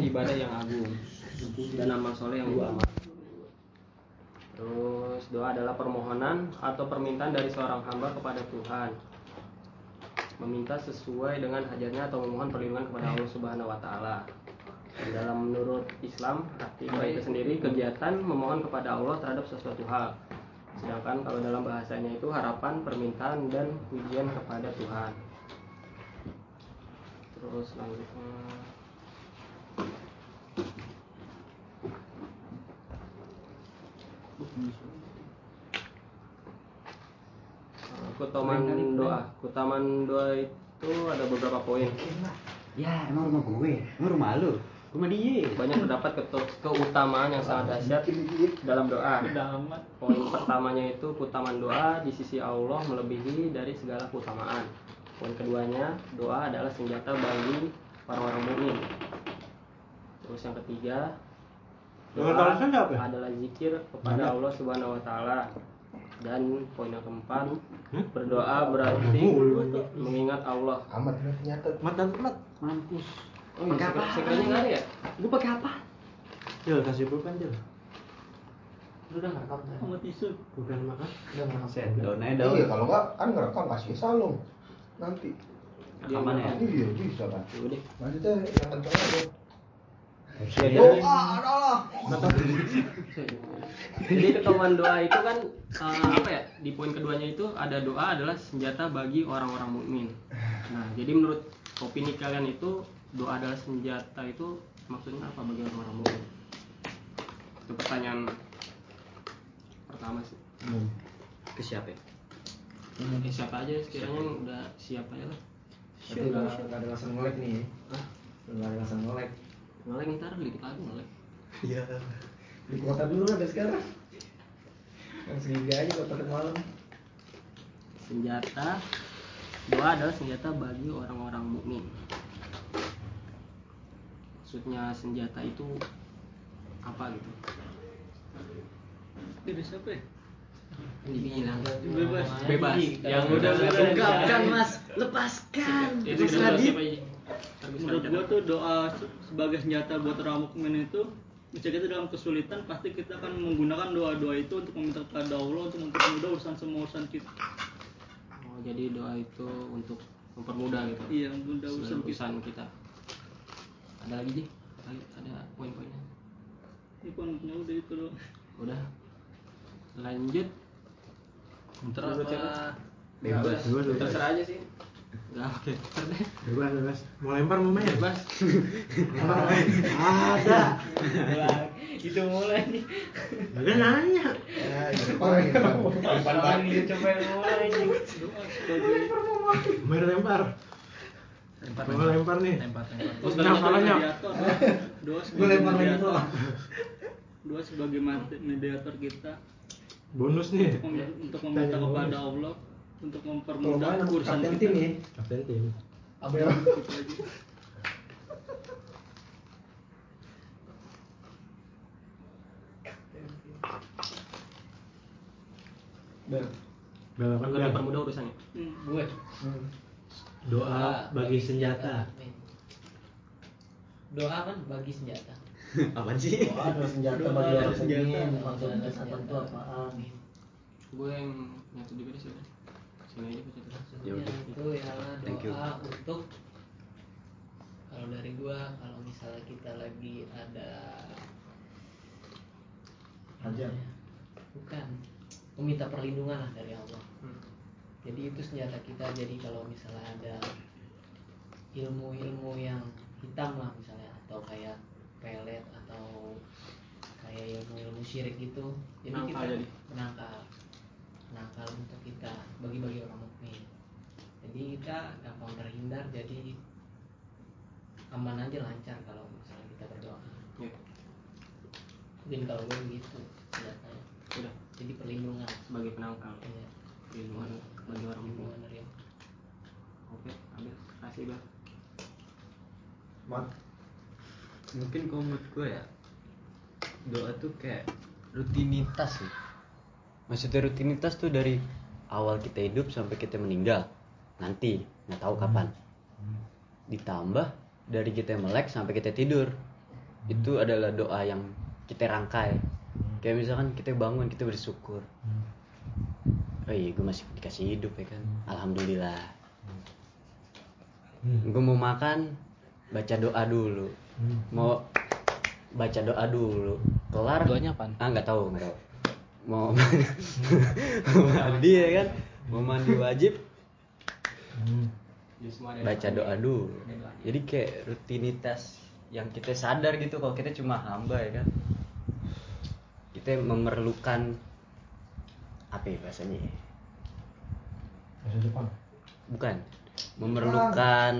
ibadah yang agung dan amal soleh yang utama. Terus doa adalah permohonan atau permintaan dari seorang hamba kepada Tuhan meminta sesuai dengan hajatnya atau memohon perlindungan kepada Allah Subhanahu wa taala. Dalam menurut Islam, doa itu sendiri kegiatan memohon kepada Allah terhadap sesuatu hal. Sedangkan kalau dalam bahasanya itu harapan, permintaan dan pujian kepada Tuhan. Terus selanjutnya Kutaman doa. Kutaman doa itu ada beberapa poin. Ya, emang rumah gue. Emang rumah lu. Rumah dia. Banyak terdapat keutamaan yang sangat dahsyat dalam doa. Poin pertamanya itu keutamaan doa di sisi Allah melebihi dari segala keutamaan. Poin keduanya, doa adalah senjata bagi orang-orang mukmin. Terus yang ketiga, Apa? adalah zikir kepada Allah Subhanahu wa taala. Dan poin yang keempat, berdoa berarti mengingat Allah. Amat ternyata. Mat dan mat. Mampus. Oh, iya, sekre- sekrenya nggak ada ya? Gue pakai apa? Jel kasih pulpen Jel. Lu udah ngerekam tadi? Sama tisu. Pulpen makan. Udah ngerekam. Daun aja daun. Iya kalau nggak kan ngerekam kasih salung. Nanti. Rekaman ya? Iya bisa kan. Coba deh. Lanjutnya yang kencang aja. Ya, Oh, jadi- ah, adalah. Jadi keutamaan doa itu kan eh, apa ya? Di poin keduanya itu ada doa adalah senjata bagi orang-orang mukmin. Nah, jadi menurut opini kalian itu doa adalah senjata itu maksudnya apa bagi orang-orang mukmin? Itu pertanyaan pertama sih. Ke siapa ya? Eh, siapa aja sekiranya udah siap aja lah. Berarti nggak ada alasan ngolek nih. Hah? Nggak ada alasan ngolek. Ngelek ntar dikit lagi ngelek. Iya. Di kuota dulu lah dari sekarang. Yang segini aja buat pakai malam. Senjata doa adalah senjata bagi orang-orang mukmin. Maksudnya senjata itu apa gitu? Dari siapa ya? Dibilang Bebas. bebas. Yang udah Ungkapkan mas, lepaskan. Itu Menurut gua tuh doa se- sebagai senjata buat orang mukmin itu jika kita dalam kesulitan pasti kita akan menggunakan doa-doa itu untuk meminta kepada Allah untuk mempermudah urusan semua urusan kita. Oh, jadi doa itu untuk mempermudah gitu. Iya, mempermudah urusan kita. kita. Ada lagi nih? Ada, poin-poinnya. Ini pun punya udah itu loh. Udah. Lanjut. Bentar Dulu, apa? Cep. Bebas. Bebas, bebas. Terserah aja sih. Deh. Bebas bebas. Mau lempar mau main? Bebas. Lempar mau main. Ada. itu mulai. Ada nanya. Ya, coba yang mulai Doa sebagai Main lempar. Lempar, Mau lempar nih. Lempar, lempar. Terus salahnya. Gue sebagai lempar lagi mediator. tuh. Doa sebagai mati- mediator kita Bonus nih. untuk mem- untuk meminta kepada. Allah untuk mempermudah urusan kapten kita. tim nih. Kapten tim. Abel. Bel. Balapan Agar bel. dipermudah urusannya. Hmm. Gue. Hmm. Doa bagi senjata. Doa kan bagi senjata. Apaan sih? Doa adalah senjata Doa bagi orang senjata. mukmin. Doa Maksud adalah kesehatan itu senjata. apaan? Gue yang nyatu juga deh Ya itu ialah Thank you. doa untuk kalau dari gua kalau misalnya kita lagi ada Hajat. bukan meminta perlindungan lah dari Allah. Hmm. Jadi itu senjata kita. Jadi kalau misalnya ada ilmu-ilmu yang hitam lah misalnya atau kayak pelet atau kayak ilmu-ilmu syirik gitu. Jadi Menangkal kita jadi. menangkal menangkal untuk kita bagi-bagi orang mukmin. Jadi kita gampang terhindar jadi aman aja lancar kalau misalnya kita berdoa. Ya, Mungkin kalau gue begitu senjatanya. udah Jadi perlindungan. sebagai penangkal. Iya, Perlindungan bagi orang mukmin. perlindungan dari Allah. Oke, ambil. Kasih bang. Mat. Mungkin kalau menurut gue ya Doa tuh kayak rutinitas sih Maksudnya rutinitas tuh dari awal kita hidup sampai kita meninggal. Nanti nggak tahu kapan. Ditambah dari kita melek sampai kita tidur. Itu adalah doa yang kita rangkai. Kayak misalkan kita bangun kita bersyukur. Oh iya gue masih dikasih hidup ya kan. Alhamdulillah. Gue mau makan baca doa dulu. Mau baca doa dulu. Kelar? Doanya apaan? ah nggak tahu nggak tahu mau mandi ya kan? Mau mandi wajib. Ada baca doa dulu. Jadi kayak rutinitas yang kita sadar gitu kalau kita cuma hamba ya kan? Kita memerlukan apa ya bahasanya? Ya? Masa depan. bukan. Memerlukan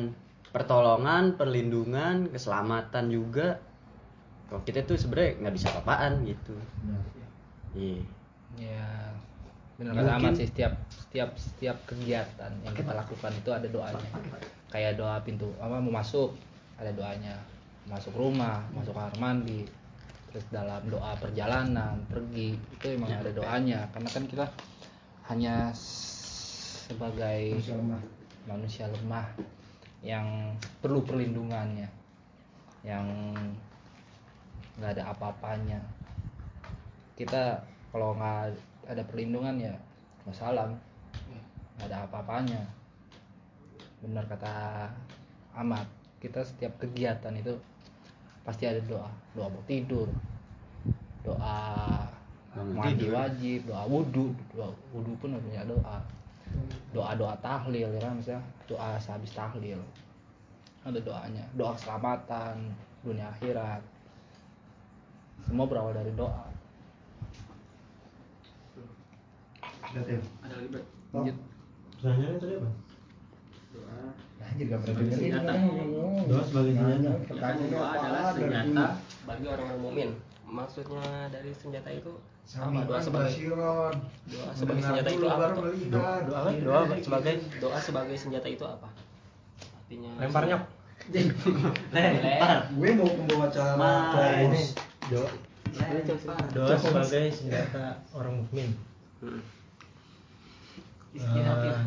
pertolongan perlindungan keselamatan juga. Kalau kita tuh sebenarnya nggak bisa apa-apaan gitu. Iya Ya benar kata Ahmad sih setiap setiap setiap kegiatan yang kita lakukan itu ada doanya. Kayak doa pintu apa mau masuk ada doanya. Masuk rumah, masuk kamar mandi. Terus dalam doa perjalanan, pergi itu emang ada doanya karena kan kita hanya sebagai Manusia lemah. manusia lemah yang perlu perlindungannya yang nggak ada apa-apanya kita kalau nggak ada perlindungan ya wassalam. Nggak ada apa-apanya. Benar kata Ahmad kita setiap kegiatan itu pasti ada doa. Doa mau tidur doa mandi wajib doa wudhu doa wudhu pun punya doa. Doa doa tahlil ya kan misalnya doa sehabis tahlil. Ada doanya. Doa keselamatan dunia akhirat. Semua berawal dari doa Tim. ada lagi bro? Lanjut. Pertanyaannya tadi apa? doa. Anjir gak pernah Sebagai dengerin. senjata. Doa sebagai. Ya kan, doa adalah bagi orang-orang mukmin maksudnya dari senjata itu Sami'an doa sebagai doa sebagai senjata itu apa. Doa? Doa sebagai? Doa sebagai senjata itu apa? Artinya lempar nyok. lempar. Gue mau membawa cara ini. Doa. Doa sebagai senjata orang mukmin. Eh,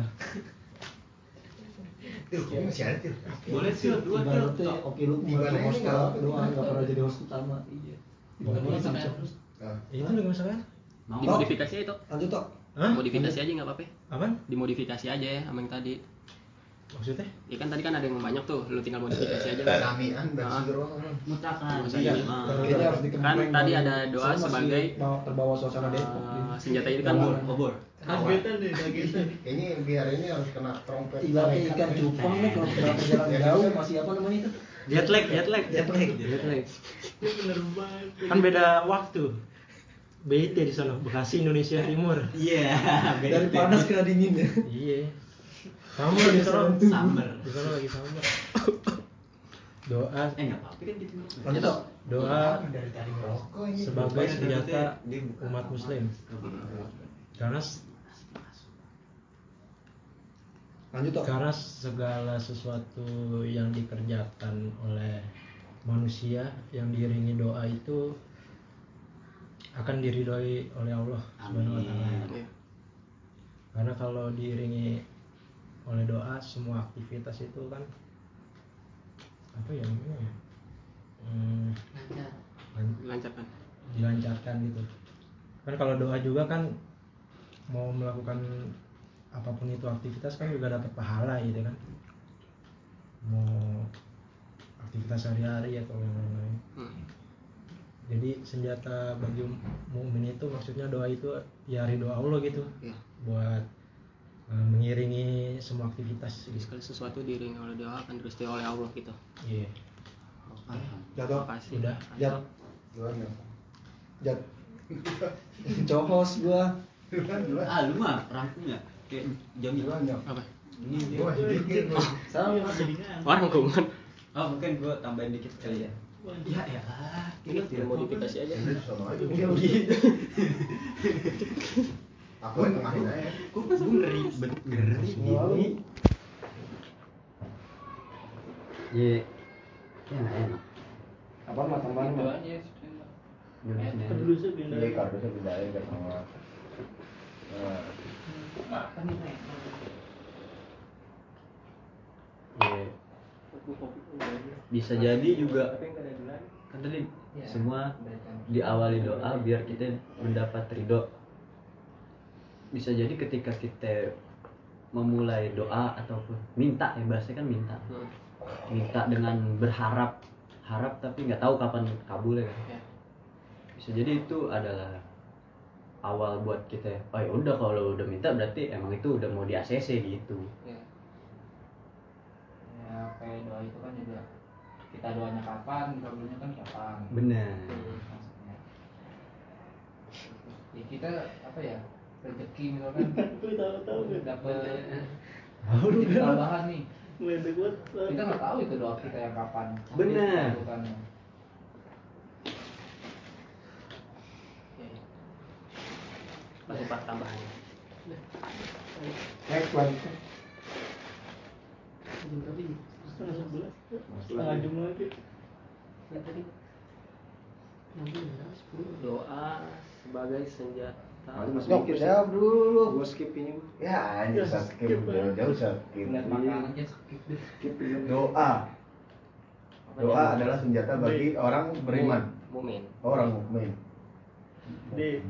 Tuh, kok masih ada tuh. Boleh sih dua Ibaratnya oke lu Di mana host ini nggak apa-apa, doa di nggak mana? pernah jadi host utama. Iya. Boleh Nah, itu lagi masalah? mau dimodifikasi aja itu Lanjut tok. Hah? modifikasi aja nggak apa-apa Apaan? dimodifikasi aja ya sama yang tadi Maksudnya? ya kan tadi kan ada yang banyak tuh lu tinggal modifikasi aja Sami'an basiron. mutakan Iya. Kan tadi ada doa sebagai, mau terbawa suasana Eh, Depok. Senjata ini kan Obor. obor kagetan deh kagetan Kayaknya biar ini harus kena trompet. Ibaratnya ikan cupang nih kalau perjalanan Ya, jauh masih apa namanya itu? Jet lag, jet lag. Jet lag. Jet lag. ini bener banget Kan beda waktu. BIT di sana, Bekasi Indonesia Timur. iya Dari panas ke dingin ya. Iya. Summer di sana. Summer. Di sana lagi summer. Doa eh nggak apa-apa kan gitu Lanjut tok. doa merokok ini. sebagai senjata umat muslim. Karena Lanjut karena segala sesuatu yang dikerjakan oleh manusia yang diiringi doa itu akan diridhoi oleh Allah Subhanahu wa taala. Amin. Iya. Karena kalau diiringi oleh doa semua aktivitas itu kan apa ya namanya ya? Hmm, lan- dilancarkan dilancarkan gitu. Kan kalau doa juga kan mau melakukan apa pun itu aktivitas kan juga dapat pahala gitu kan. Mau aktivitas sehari-hari atau yang lain-lain. Hmm. Jadi senjata bagi mukmin itu maksudnya doa itu ya ridho Allah gitu Iya. buat mengiringi semua aktivitas Jadi gitu. sekali sesuatu diiringi oleh doa akan direstui oleh Allah gitu Iya. Jatuh. makasih Udah. Jat. Duluan ya. Jat. Cokos gua. Ah lu mah rangkum ya kayak Duluan ya. apa ini Wah, dikit gua. Sama orang kuman oh mungkin gua tambahin dikit kali ya ya ya ini dimodifikasi aja Ini sono aja. Begitu. Aku yang tengahin aja. pas ribet ngeri gini iya ya enak Apa itu aja kardusnya pindah. Iya, kardusnya pindahin ke tengah. Ya bisa jadi juga kan tadi semua diawali doa biar kita mendapat ridho bisa jadi ketika kita memulai doa ataupun minta ya bahasanya kan minta. Hmm. minta dengan berharap. Harap tapi nggak tahu kapan kan Ya. bisa jadi itu adalah awal buat kita oh ya udah kalau udah minta berarti emang itu udah mau di ACC gitu. Ya. Ya kayak doa itu kan juga kita doanya kapan kabulnya kan kapan. Benar. Ya kita apa ya rezeki misalkan Gue tahu-tahu ya. dapat rezeki tambahan nih kita nggak tahu itu doa kita yang kapan. Ya, ya. Masih part tambahannya. Next one. Setengah sebelas. Setengah jam lagi. Doa sebagai senjata. Nyok, jawab dulu. Gue skip ini. Ya, anjir saya skip jauh-jauh skip. Lihat makanan aja skip deh Skip ini. Doa. Doa adalah senjata bagi orang beriman. Mumin. Orang mukmin. D.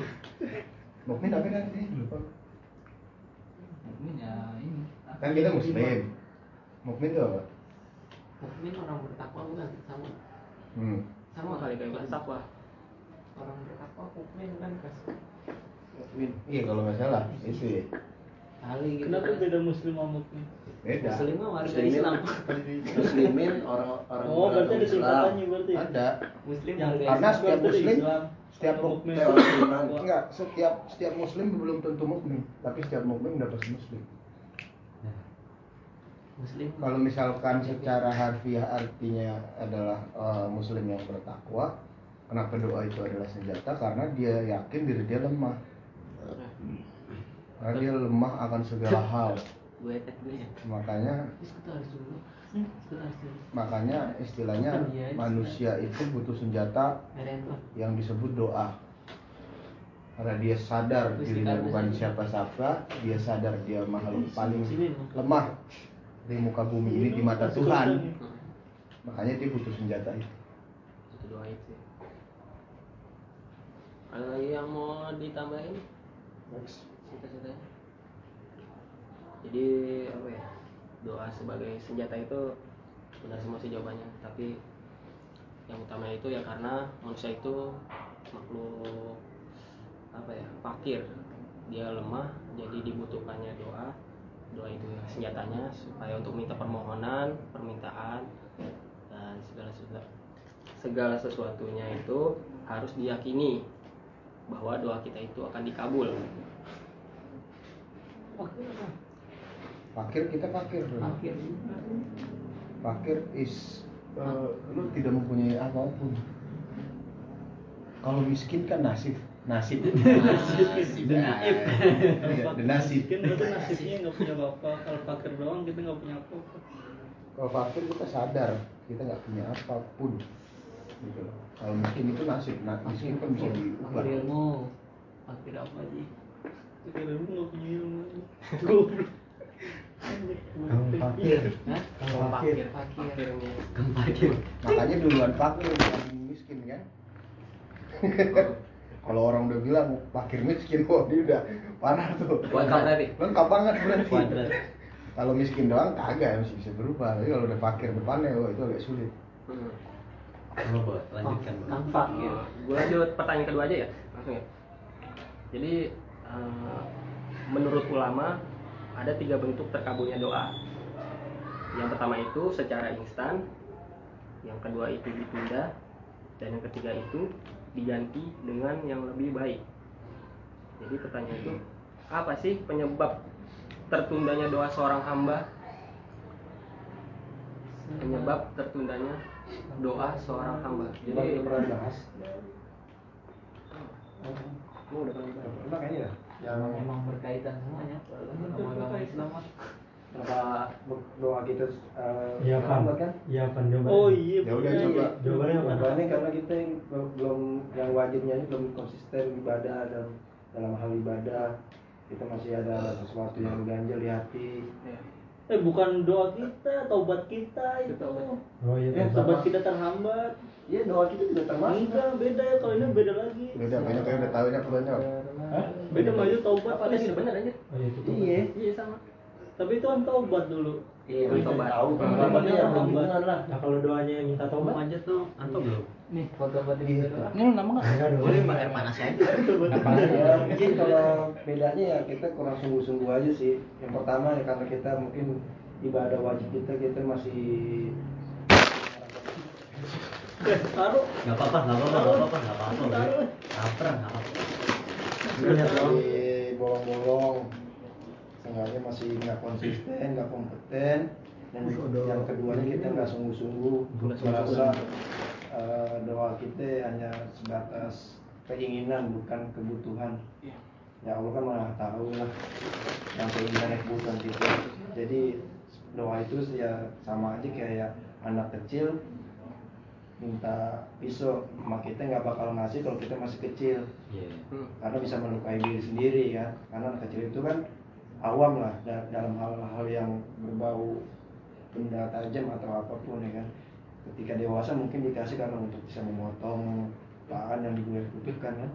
Mukmin apa kan sih? Lupa. mungkin ya ini Kan kita muslim. Mukmin itu apa? Mukmin orang bertakwa bukan sama Hmm. Sama kali kayak bertakwa. Orang bertakwa mukmin kan kasih Iya kalau nggak salah itu ya. kali gitu Kenapa kan. beda muslim sama mukmin? Beda. Muslim mah warga Muslimin. Islam Muslimin orang orang Oh, berarti ada tingkatannya berarti. Ada. Muslim Karena setiap muslim Islam. setiap mukmin enggak setiap setiap muslim belum tentu mukmin, tapi setiap mukmin udah pasti muslim. Muslim Kalau misalkan secara harfiah artinya adalah eh, muslim yang bertakwa, kenapa doa itu adalah senjata? Karena dia yakin diri dia lemah. Karena dia lemah akan segala hal. ya Makanya Hmm, makanya istilahnya manusia itu butuh senjata yang disebut doa. Karena dia sadar dirinya bukan siapa-siapa, dia sadar dia makhluk paling lemah di muka bumi ini di mata Tuhan. Makanya dia butuh senjata itu. Itu doa itu. Ada lagi yang mau ditambahin? Next. Cita-citanya. Jadi apa ya? Doa sebagai senjata itu benar semua sih jawabannya. Tapi yang utama itu ya karena manusia itu makhluk apa ya fakir dia lemah jadi dibutuhkannya doa doa itu ya senjatanya supaya untuk minta permohonan permintaan dan segala sesuatu segala sesuatunya itu harus diyakini bahwa doa kita itu akan dikabul Fakir kita fakir. akhir Fakir is eh, lu tidak mempunyai apa pun. Kalau miskin kan nasib, nasib. Iya, the nasib. Mungkin berarti nasibnya nggak punya apa-apa. Kalau fakir doang kita nggak punya apa-apa. Kalau fakir kita sadar kita nggak punya apa pun. Gitu. loh. Kalau miskin itu nasib, nah, miskin kan bisa diubah. ilmu akhir apa sih Fakir ilmu nggak punya ilmu. Goblok. Kamu fakir. Hah? Kamu fakir. fakir Kang Fakir. Makanya duluan fakir bukan miskin kan? Kalau orang udah bilang fakir miskin, wah dia udah parah tuh. Lengkap berarti? Lengkap banget berarti. Kalau miskin doang kagak masih bisa berubah. Tapi kalau udah fakir depannya, wah itu agak sulit. Oh, Bo, lanjutkan. Kan fakir gue lanjut pertanyaan kedua aja ya langsung ya. Jadi eh, menurut ulama ada tiga bentuk terkabulnya doa. Yang pertama itu secara instan yang kedua itu ditunda dan yang ketiga itu diganti dengan yang lebih baik. Jadi pertanyaan itu apa sih penyebab tertundanya doa seorang hamba? Penyebab tertundanya doa seorang hamba Jadi udah pernah bahas. Lu udah pernah bahas? Pernah kayaknya ya. Yang emang berkaitan semuanya sama agama Islam apa doa kita eh, Iya pan, terlambat kan? iya pan jawabannya. Oh iya. Ya udah coba. Jawabannya apa? Jawabannya karena kita yang belum- belum yang wajibnya ini belum konsisten ibadah dan dalam hal ibadah kita masih ada sesuatu yang ganjil di hati eh bukan doa kita taubat kita itu. Oh iya Eh, taubat. kita terhambat. Iya doa kita juga termasuk. Enggak beda ya kalau ini beda lagi. Beda beda kayak udah tahu ya pokoknya Hah? beda maju taubat. apa udah bener aja oh iya iya. iya sama. Tapi itu kan taubat dulu. Iya tobat tahu Hmm. taubatnya yang Taubat. hubungan lah. Nah kalau doanya minta tobat aja tuh antum belum nih foto ini Gitu. ini lu nama nggak? Enggak dong boleh mbak air panas aja. Ya mungkin kalau bedanya ya kita kurang sungguh-sungguh aja sih. Yang pertama ya karena kita mungkin ibadah wajib kita kita masih eh taruh. Nggak apa-apa nggak apa-apa nggak apa-apa nggak apa-apa. Nggak apa-apa. Masih bolong-bolong seenggaknya masih nggak konsisten nggak kompeten. Dan yang keduanya kita nggak sungguh-sungguh merasa eh, doa kita hanya sebatas keinginan bukan kebutuhan. Ya Allah kan maha tahu lah yang keinginan kebutuhan kita jadi doa itu ya sama aja kayak anak kecil minta pisau. Emak kita nggak bakal ngasih kalau kita masih kecil. Iya. karena bisa melukai diri sendiri kan karena anak kecil itu kan awam lah da- dalam hal-hal yang berbau benda tajam atau apa pun ya kan ketika dewasa mungkin dikasih karena untuk bisa memotong bahan yang dibutuhkan kan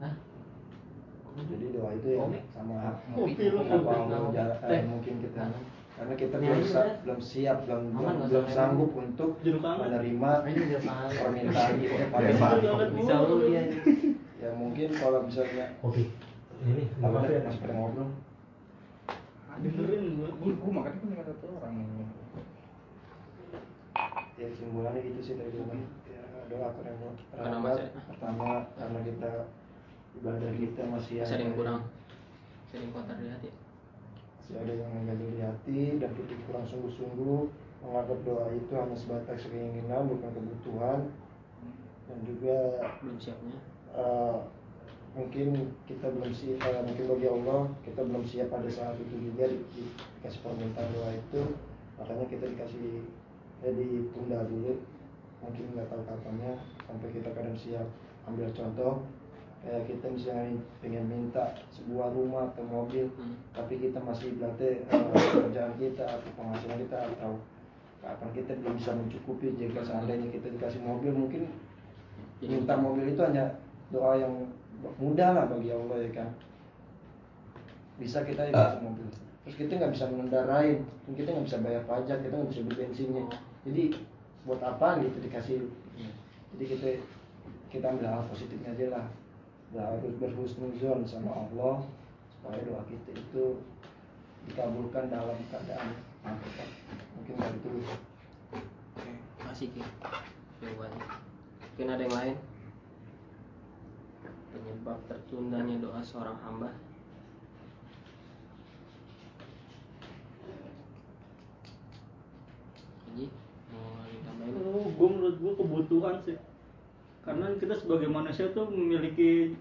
Hah? jadi doa itu ya sama Oh, film. Allah jala- eh, Teh. mungkin kita karena kita belum, Teh. belum siap belum Aman, belum, belum sanggup untuk menerima permintaan itu. bisa lu dia ya mungkin kalau misalnya kopi ini apa ya masih pada ngobrol dengerin gua Gue makan punya satu orang. Ya kesimpulannya gitu sih dari gue ya doa terhambat Karena terhambat masih- pertama karena kita ibadah kita masih ada yang kurang. Yang kotor di hati. Masih ada yang mengganjil di hati dan kita kurang sungguh-sungguh menganggap doa itu hanya sebatas keinginan bukan kebutuhan. Dan juga belum siapnya eh, mungkin kita belum siap eh, mungkin bagi Allah kita belum siap pada saat itu juga di- di- dikasih permintaan doa itu. Makanya kita dikasih ya ditunda dulu. Mungkin nggak tahu kapannya sampai kita kadang siap. Ambil contoh kayak kita misalnya pengen minta sebuah rumah atau mobil Hmm. tapi kita masih berarti eh, pekerjaan kita atau penghasilan kita atau kapan kita belum bisa mencukupi jika seandainya kita dikasih mobil mungkin Jadi minta mobil itu hanya doa yang mudah lah bagi Allah ya kan? Bisa kita dikasih mobil. Terus kita nggak bisa mengendarai kita nggak bisa bayar pajak kita nggak bisa beli bensinnya jadi buat apa gitu dikasih jadi kita kita ambil hal positifnya aja lah. Harus berhusnuzon sama Allah supaya doa kita itu dikabulkan dalam keadaan apa mungkin dari itu oke masih ki. Jawabannya mungkin ada yang lain? Penyebab tertundanya doa seorang hamba. Haji mau ditambahin. Oh, gue menurut gue kebutuhan sih. Karena kita sebagai manusia tuh memiliki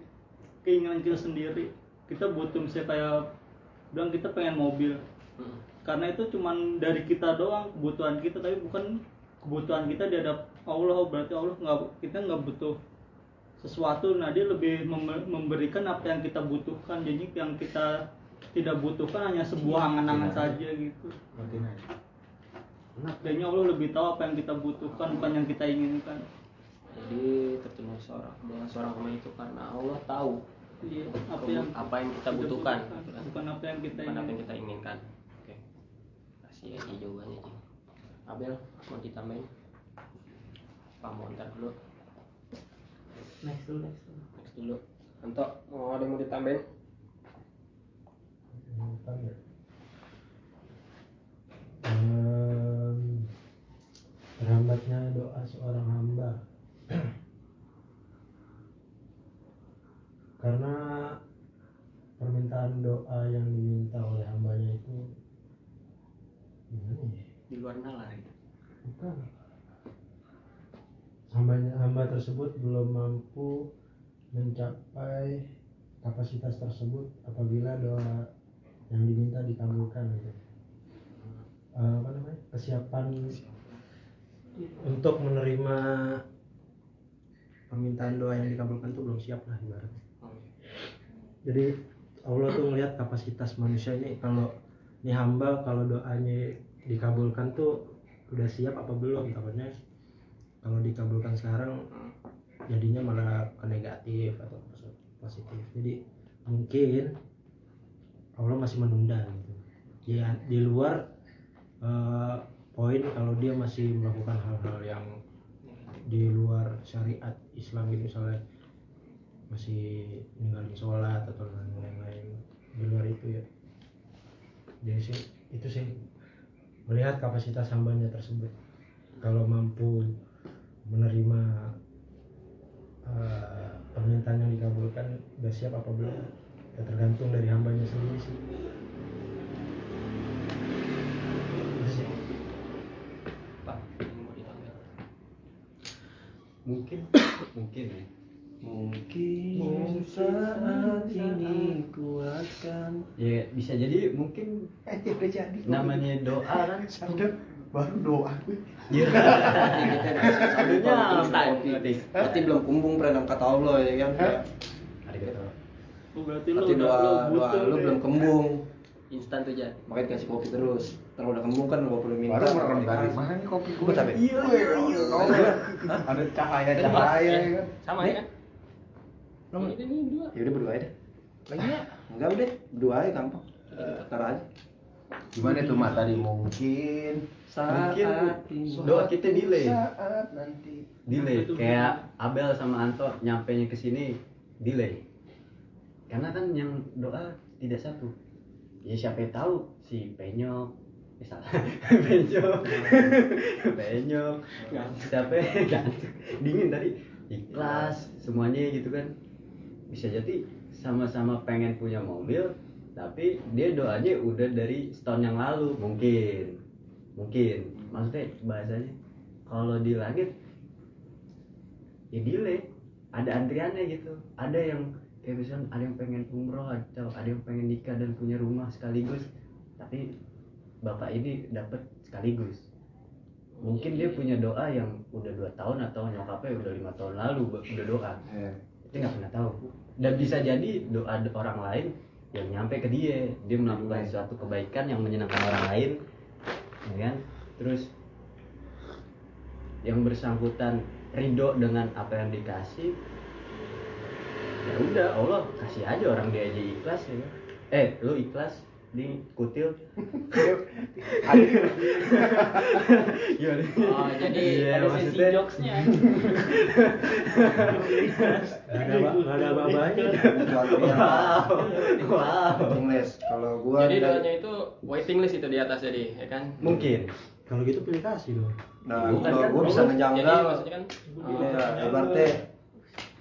keinginan kita sendiri. Kita butuh misalnya kayak bilang kita pengen mobil. Hmm. karena itu cuman dari kita doang kebutuhan kita. Tapi bukan kebutuhan kita di hadap Allah. Berarti Allah nggak kita nggak butuh sesuatu. Nah dia lebih mem- memberikan apa yang kita butuhkan. Jadi yang kita tidak butuhkan hanya sebuah angan-angan saja gitu kayaknya Allah lebih tahu apa yang kita butuhkan bukan yang kita inginkan. Jadi tertunda seorang doa seorang hamba itu karena Allah tahu Iya, apa yang apa yang kita butuhkan. bukan apa yang kita bukan apa yang inginkan. kita inginkan. Oke. Kasih aja jawabannya Ji. Abel mau ditambahin? Pak mau ntar dulu? Next dulu next dulu. Next dulu. Anto mau ada yang mau ditambahin? Bukan terhambatnya doa seorang hamba. Karena permintaan doa yang diminta oleh hambanya itu gimana ya? di luar nalar gitu. Bukan. Hambanya hamba tersebut belum mampu mencapai kapasitas tersebut apabila doa yang diminta dikabulkan gitu. Eh, apa namanya? Kesiapan untuk menerima permintaan doa yang dikabulkan itu belum siap lah ibaratnya jadi Allah tuh melihat kapasitas manusia ini kalau ini hamba kalau doanya dikabulkan tuh udah siap apa belum? Takutnya kalau dikabulkan sekarang jadinya malah ke negatif atau positif. Jadi mungkin Allah masih menunda gitu. Ya di luar eh, poin kalau dia masih melakukan hal-hal yang di luar syariat Islam gitu misalnya masih ninggalin sholat atau lain-lain di luar itu ya. Jadi sih itu sih melihat kapasitas hambanya tersebut. Kalau mampu menerima eh, permintaan yang dikabulkan udah siap apa belum? Ya tergantung dari hambanya sendiri sih Itu sih. Pak, ini mau ditambahin. Mungkin mungkin ya. Mungkin saat ini kuatkan. Ya bisa jadi mungkin Eh jadi. namanya doa kan? Udah baru doa. Gue Iya. Berarti belum kumbung pernah kata Allah ya kan? Oh, berarti lu doa lu doa belum kembung. Instan tuh aja. Makanya dikasih kopi terus. Terus udah kembung kan lu perlu minta. Baru merem dari mana nih kopi gue apa? Iya iya iya Ada cahaya-cahaya ya kan Sama ya? Lo ini ini berdua. Ya udah berdua aja deh. Lagi ya? Enggak udah, berdua aja gampang. Ntar aja. Gimana tuh mak tadi mungkin Mungkin ini. doa kita delay. saat nanti delay kayak Abel sama Anto nyampe nya ke sini delay karena kan yang doa tidak satu ya siapa yang tahu si penyok penyok siapa yang gantung? dingin tadi. Ikhlas. Semuanya gitu kan. Bisa jadi sama-sama pengen punya mobil tapi dia doanya udah dari setahun yang lalu. Mungkin. Mungkin. Maksudnya bahasanya kalau di langit ya delay. Ada antriannya gitu. Ada yang kayak misalnya ada yang pengen umroh atau ada yang pengen nikah dan punya rumah sekaligus. Tapi bapak ini dapat sekaligus. Mungkin dia punya doa yang udah dua tahun atau nyokapnya udah lima tahun lalu udah doa. Kita nggak pernah tahu. Dan bisa jadi doa do- orang lain yang nyampe ke dia. Dia melakukan suatu kebaikan yang menyenangkan orang lain. Ya kan? Terus yang bersangkutan ridho dengan apa yang dikasih ya udah Allah kasih aja orang dia aja ikhlas ya kan? Eh lu ikhlas di kutil Gimana? Oh, jadi Iya, ada sesi maksudnya- jokesnya. Nggak ada nggak ada apa-apanya wow wow English. Kalau gua Jadi dari- doanya itu waiting list itu di atas jadi, ya kan? mungkin kalau gitu pilih kasih dong Nah, Bukan kalau kan? gua bisa Jadi ngejanggal maksudnya kan Gini ya, ibaratnya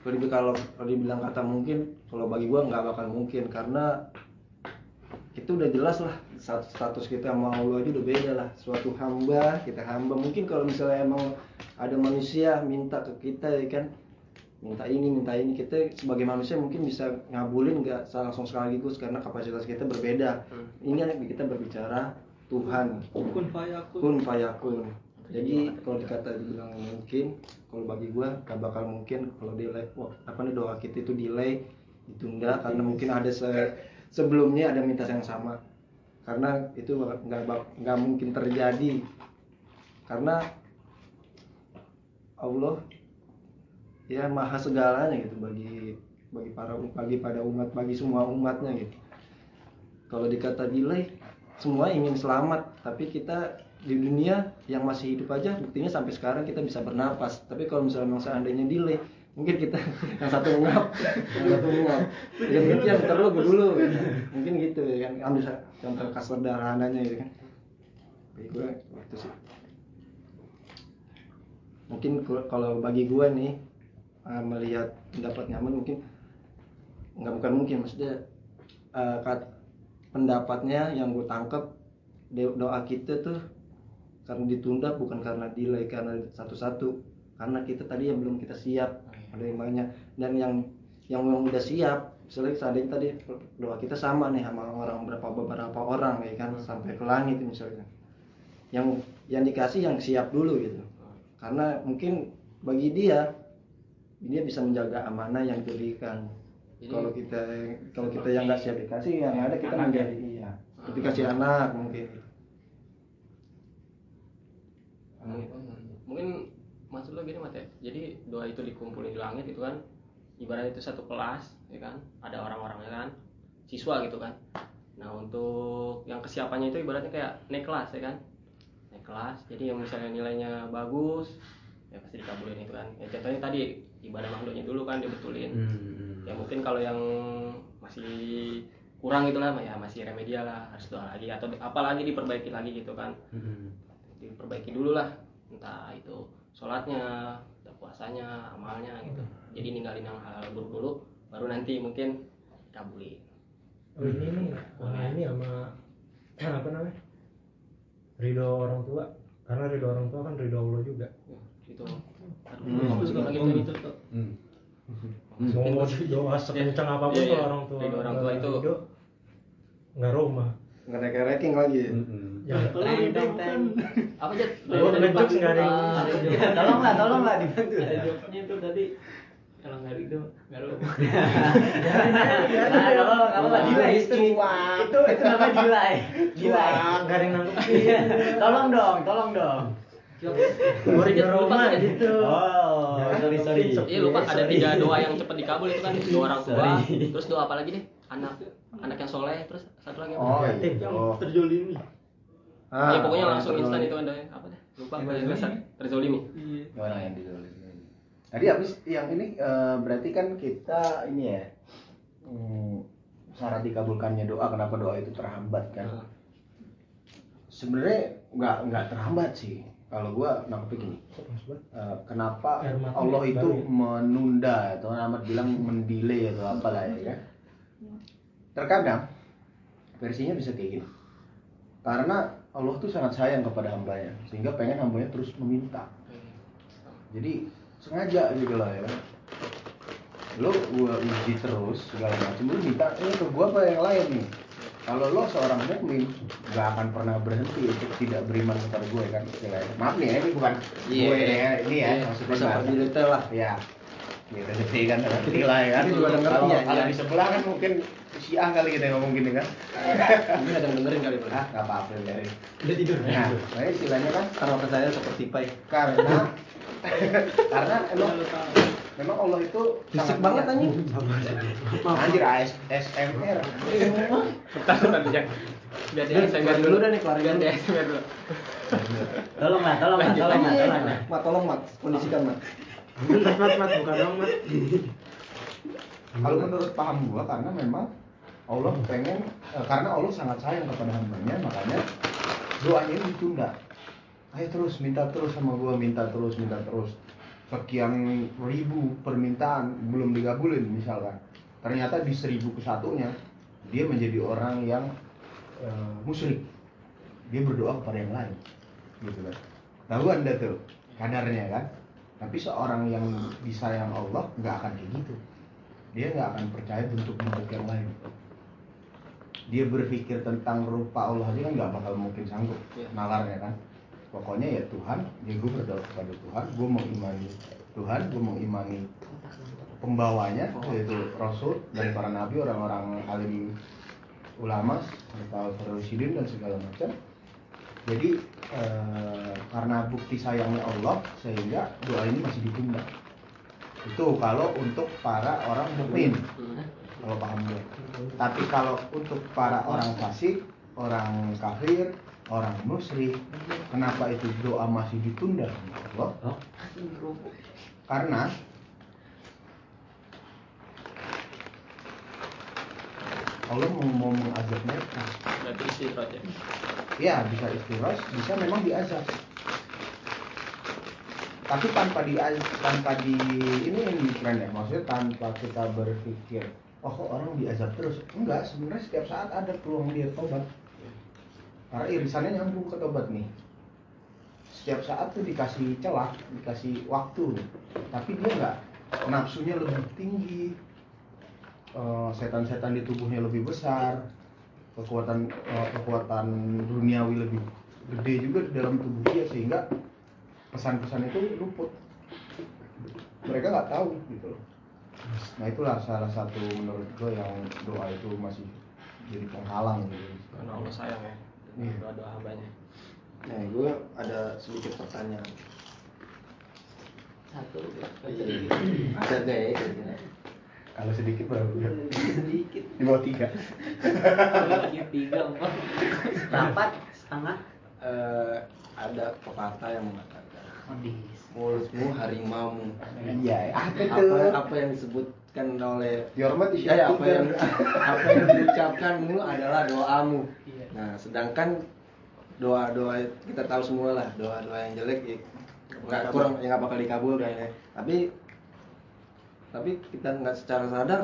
kalau dibilang kalau kalau dibilang kata mungkin, kalau bagi gua nggak bakal mungkin karena itu udah jelas lah stat- status kita sama Allah aja udah beda lah. Suatu hamba kita hamba. Mungkin kalau misalnya emang ada manusia minta ke kita ya kan? Minta ini minta ini. Kita sebagai manusia mungkin bisa ngabulin nggak langsung sekaligus karena kapasitas kita berbeda. Ini kan kita berbicara Tuhan. Kun fayakun. Kun fayakun. Jadi kalau dikata dibilang mungkin kalau bagi gua gak bakal mungkin kalau delay. Wah, apa nih doa kita itu delay? Ditunda karena mungkin ada se- sebelumnya ada minta yang sama. Karena itu nggak nggak mungkin terjadi. Karena Allah ya maha segalanya gitu bagi bagi para bagi pada umat bagi semua umatnya gitu. Kalau dikata delay semua ingin selamat tapi kita di dunia yang masih hidup aja buktinya sampai sekarang kita bisa bernapas. Tapi kalau misalnya seandainya delay mungkin kita yang satu ngap yang satu ngap ya mungkin yang terlalu dulu mungkin gitu ya kan. Ambil contoh kesederhananya gitu kan. Bagi gue itu sih. Mungkin kalau bagi gue nih eh, melihat pendapat nyaman mungkin nggak bukan mungkin maksudnya kat- pendapatnya yang gue tangkep do- doa kita tuh karena ditunda bukan karena delay karena satu-satu. Karena kita tadi yang belum kita siap ada yang banyak. Dan yang yang yang udah siap misalnya seandainya tadi doa kita sama nih sama orang berapa beberapa orang ya kan sampai ke langit misalnya. Yang yang dikasih yang siap dulu gitu. Karena mungkin bagi dia dia bisa menjaga amanah yang diberikan kalau kita kalau kita yang nggak siap dikasih yang ada kita menjadi iya. Kita kasih anak mungkin, mungkin maksud lo gini Mat ya. Jadi doa itu dikumpulin di langit itu kan ibarat itu satu kelas ya kan ada orang-orangnya kan siswa gitu kan. Nah untuk yang kesiapannya itu ibaratnya kayak naik kelas ya kan. Naik kelas jadi yang misalnya nilainya bagus ya pasti dikabulin itu kan. Ya contohnya tadi ibadah makhluknya dulu kan dibetulin. Hmm. ya mungkin kalau yang masih kurang gitu lah ya masih remedial lah harus doa lagi atau apalagi diperbaiki lagi gitu kan. Hmm. diperbaiki dulu lah entah itu sholatnya puasanya amalnya gitu jadi ninggalin yang hal, buruk dulu baru nanti mungkin kabulin Oh ini nih, sama ini sama apa namanya? Ridho orang tua. Karena ridho orang tua kan ridho Allah juga. Wah, gitu aduh Hmm. mau masukin lagi tuh itu Hmm. Mau doa sekencang Iya, apa pun iya. kalau orang tua Ridho orang tua itu. ridho, nggak rumah. Nggak ranking lagi Hmm. Ya, Tolong itu bukan apa aja Oh, ngejok nggak ada yang Ya, tolonglah, tolonglah dibantu. ada jokesnya itu tadi kalau nggak itu nggak lu Nah, kalau kalau delay itu itu itu namanya delay. Delay. nggak ada yang nanggepin. Iya. Tolong dong, tolong dong. Gue Lupa kan? gitu. Oh, sorry sorry. Iya lupa ada tiga doa yang cepat dikabul itu kan doa orang tua, terus doa apa lagi deh? Anak anak yang soleh, terus satu lagi apa? Oh Yatim. iya. yang Oh. terjolimi Iya pokoknya orang langsung instan itu ada apa deh? Lupa bahasa Inggris terzolimi. iya orang yang dizalimin tadi habis yang ini eh, berarti kan kita ini ya hmm, syarat dikabulkannya doa kenapa doa itu terhambat kan Nah, sebenarnya nggak nggak terhambat sih kalau gua nangkepnya gini eh, kenapa Allah itu ya? menunda atau Ahmad bilang mendelay atau apalah ya kan terkadang versinya bisa kayak gini. Karena Allah tuh sangat sayang kepada hambanya sehingga pengen hambanya terus meminta. Jadi sengaja gitu lah ya. Lo gua uji terus segala macam lu minta ini ke gua apa yang lain nih? Kalau lo seorang mukmin gak akan pernah berhenti untuk tidak beriman kepada gue kan? Istilahnya. maaf nih ya ini bukan Iya. gue ya ini ya Iya. maksudnya pergi detail lah. Ya ya rezeki kan rezeki lah ya kan. Kalau ngerti ya, kalau ya. di sebelah kan mungkin Syiah kali kita yang ngomong gini kan ini ada yang dengerin kali bro ah nggak apa-apa dari Udah tidur. nah nah istilahnya kan karena percaya seperti pai karena karena emang memang Allah itu fisik banget anjing anjir AS, SMR Bentar, bentar, Jack. Biar dia SMR dulu dah nih, dulu. dia SMR dulu. Tolonglah, tolonglah, Lanjut, tolonglah, lanjut. tolonglah. mat tolong mat kondisikan mat Mat, mat, mat, buka dong, mat. kalau menurut paham gua karena memang Allah pengen eh, karena Allah sangat sayang kepada hambanya makanya doanya ini ditunda. Ayo terus minta terus sama gua minta terus minta terus. Sekian ribu permintaan belum digabulin misalkan. Ternyata di seribu kesatunya dia menjadi orang yang eh, musyrik. Dia berdoa kepada yang lain gitu kan. Tahu anda tuh kadarnya kan? Tapi seorang yang disayang Allah nggak akan kayak gitu. Dia nggak akan percaya bentuk-bentuk yang lain dia berpikir tentang rupa Allah aja kan nggak bakal mungkin sanggup Iya. nalarnya kan. Pokoknya ya Tuhan ya gue berdoa kepada Tuhan gue mau imani Tuhan gue mau imani pembawanya yaitu Rasul dan para nabi orang-orang alim ulama serta presiden dan segala macam. Jadi eh, karena bukti sayangnya Allah sehingga doa ini masih ditunda. Itu kalau untuk para orang mukmin kalau paham gue tapi kalau untuk para orang fasik orang kafir orang musyrik kenapa itu doa masih ditunda? Sama Allah karena Allah mau, mau mengazab mereka. Berarti istirahat ya. ya bisa istiros bisa memang diazab. Tapi tanpa di tanpa di ini yang di tren ya maksudnya tanpa kita berpikir oh kok orang diazab terus? Enggak sebenarnya setiap saat ada peluang dia tobat. Karena irisannya nyambung ke tobat nih. Setiap saat tuh dikasih celah dikasih waktu. Tapi dia nggak nafsunya lebih tinggi. Eh, setan-setan di tubuhnya lebih besar. Kekuatan eh, kekuatan duniawi lebih gede juga di dalam tubuh dia sehingga pesan-pesan itu luput. Mereka nggak tahu gitu loh nah itulah salah satu menurut gue yang doa itu masih jadi penghalang gitu karena Allah sayang ya Iya. doa doa hambanya Nah, gue ada sedikit pertanyaan. Satu. Ada gak ya kalau sedikit berapa Sedikit. di bawah tiga tiga empat. rapat setengah Eh, ada pepatah yang mengatakan. Mulutmu harimaumu. iya apa Apa tuh apa yang disebutkan oleh Yormat di Ya, apa yang apa yang diucapkanmu adalah doamu. Iya. Nah, sedangkan doa-doa kita tahu semua lah, doa-doa yang jelek ya, nggak kurang yang nggak bakal dikabulkan ya. Tapi tapi kita nggak secara sadar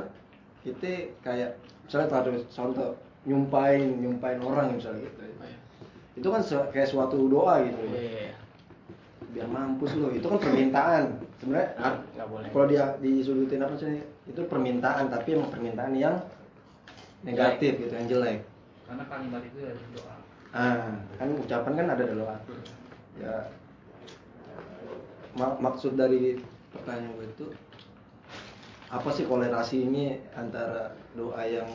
kita kayak misalnya pada contoh nyumpain nyumpain orang misalnya gitu. Itu kan kayak suatu doa gitu. iya Biar mampus lo, itu kan permintaan. Sebenarnya Nah, kalau dia disudutin apa sih itu permintaan tapi emang permintaan yang negatif gitu yang jelek. Karena kalimat itu dari doa. ah kan ucapan kan ada doa. Ya mak- maksud dari pertanyaan gue itu apa sih kolerasi ini antara doa yang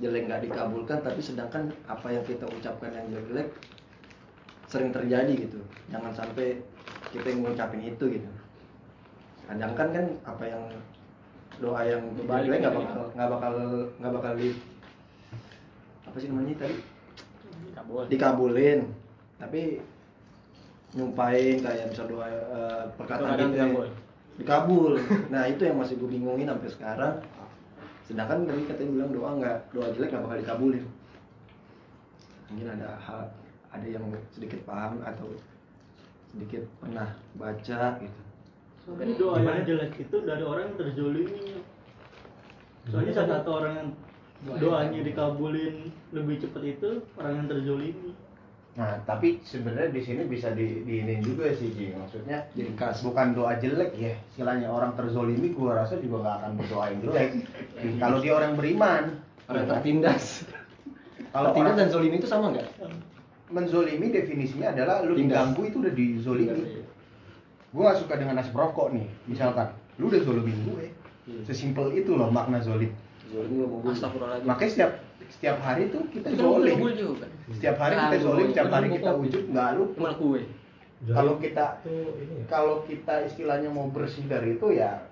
jelek nggak dikabulkan tapi sedangkan apa yang kita ucapkan yang jelek sering terjadi gitu. Jangan sampai kita yang ngucapin itu gitu. Sedangkan kan apa yang doa yang jelek nggak gitu. bakal nggak bakal nggak bakal di apa sih namanya tadi? Kabul dikabulin. Tapi nyumpain kayak bisa doa eh, perkataan Itu gitu ya. dikabul. dikabul. Nah itu yang masih gue bingungin sampai sekarang. Sedangkan tadi katanya bilang doa nggak doa jelek nggak bakal dikabulin. Mungkin ada hal ada yang sedikit paham atau sedikit pernah baca gitu Ini doa yang jelek itu dari orang yang terzolimi. Soalnya salah satu orang yang doanya dikabulin lebih cepat itu orang yang terzolimi. Nah, tapi sebenarnya di sini bisa di, diinin juga sih, Ji. Maksudnya Diringkas. bukan doa jelek ya. Istilahnya orang terzolimi, gua rasa juga nggak akan berdoa yang jelek. Kalau dia orang beriman, orang ya tertindas Kalau tertindas orang dan zolimi itu sama nggak menzolimi definisinya adalah lu Tindas. diganggu itu udah dizolimi. Gua nggak suka dengan nasi rokok nih, misalkan. Lu udah zolimin gue. Sesimpel itu loh makna zolim. Makanya setiap setiap hari tuh kita zolim. Setiap hari kita zolim, setiap hari ganggu kita wujud nggak lu. cuma kue Kalau kita ya kalau kita istilahnya mau bersih dari itu ya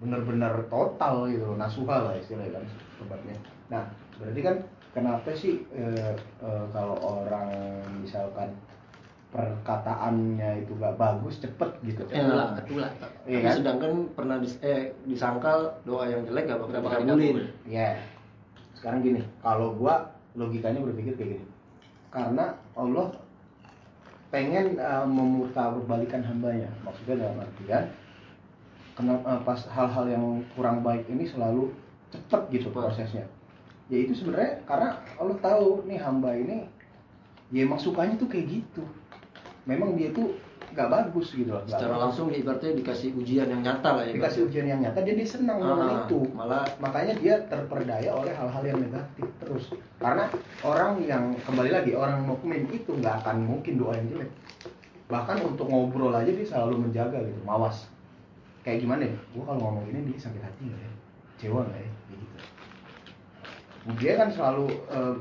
benar-benar total gitu loh, nasuha lah istilahnya kan sobatnya. Nah berarti kan kenapa sih eh, eh, kalau orang misalkan perkataannya itu gak bagus cepet gitu Ya. ketulah ketulah Iya Tapi kan? sedangkan pernah dis- eh, disangkal doa yang jelek gak bakal dikabulin. dikabul. Ya sekarang gini kalau gua logikanya berpikir kayak gini karena Allah pengen eh, memutarbalikkan hambanya maksudnya dalam artian kenapa eh, pas hal-hal yang kurang baik ini selalu cepet gitu Cepet. prosesnya ya itu sebenarnya karena Allah tahu nih hamba ini ya emang sukanya tuh kayak gitu. Memang dia tuh nggak bagus gitu loh Secara bagus. langsung ibaratnya dikasih ujian yang nyata lah ya. dikasih ujian yang nyata dia, dia senang dengan Ah, itu. malah makanya dia terperdaya oleh hal-hal yang negatif terus. Karena orang yang kembali lagi orang mukmin itu nggak akan mungkin doa yang jelek. Bahkan untuk ngobrol aja dia selalu menjaga gitu mawas. Kayak gimana ya? Gua kalau ngomong ini dia sakit hati nggak ya? Kecewa nggak ya dia kan selalu eh,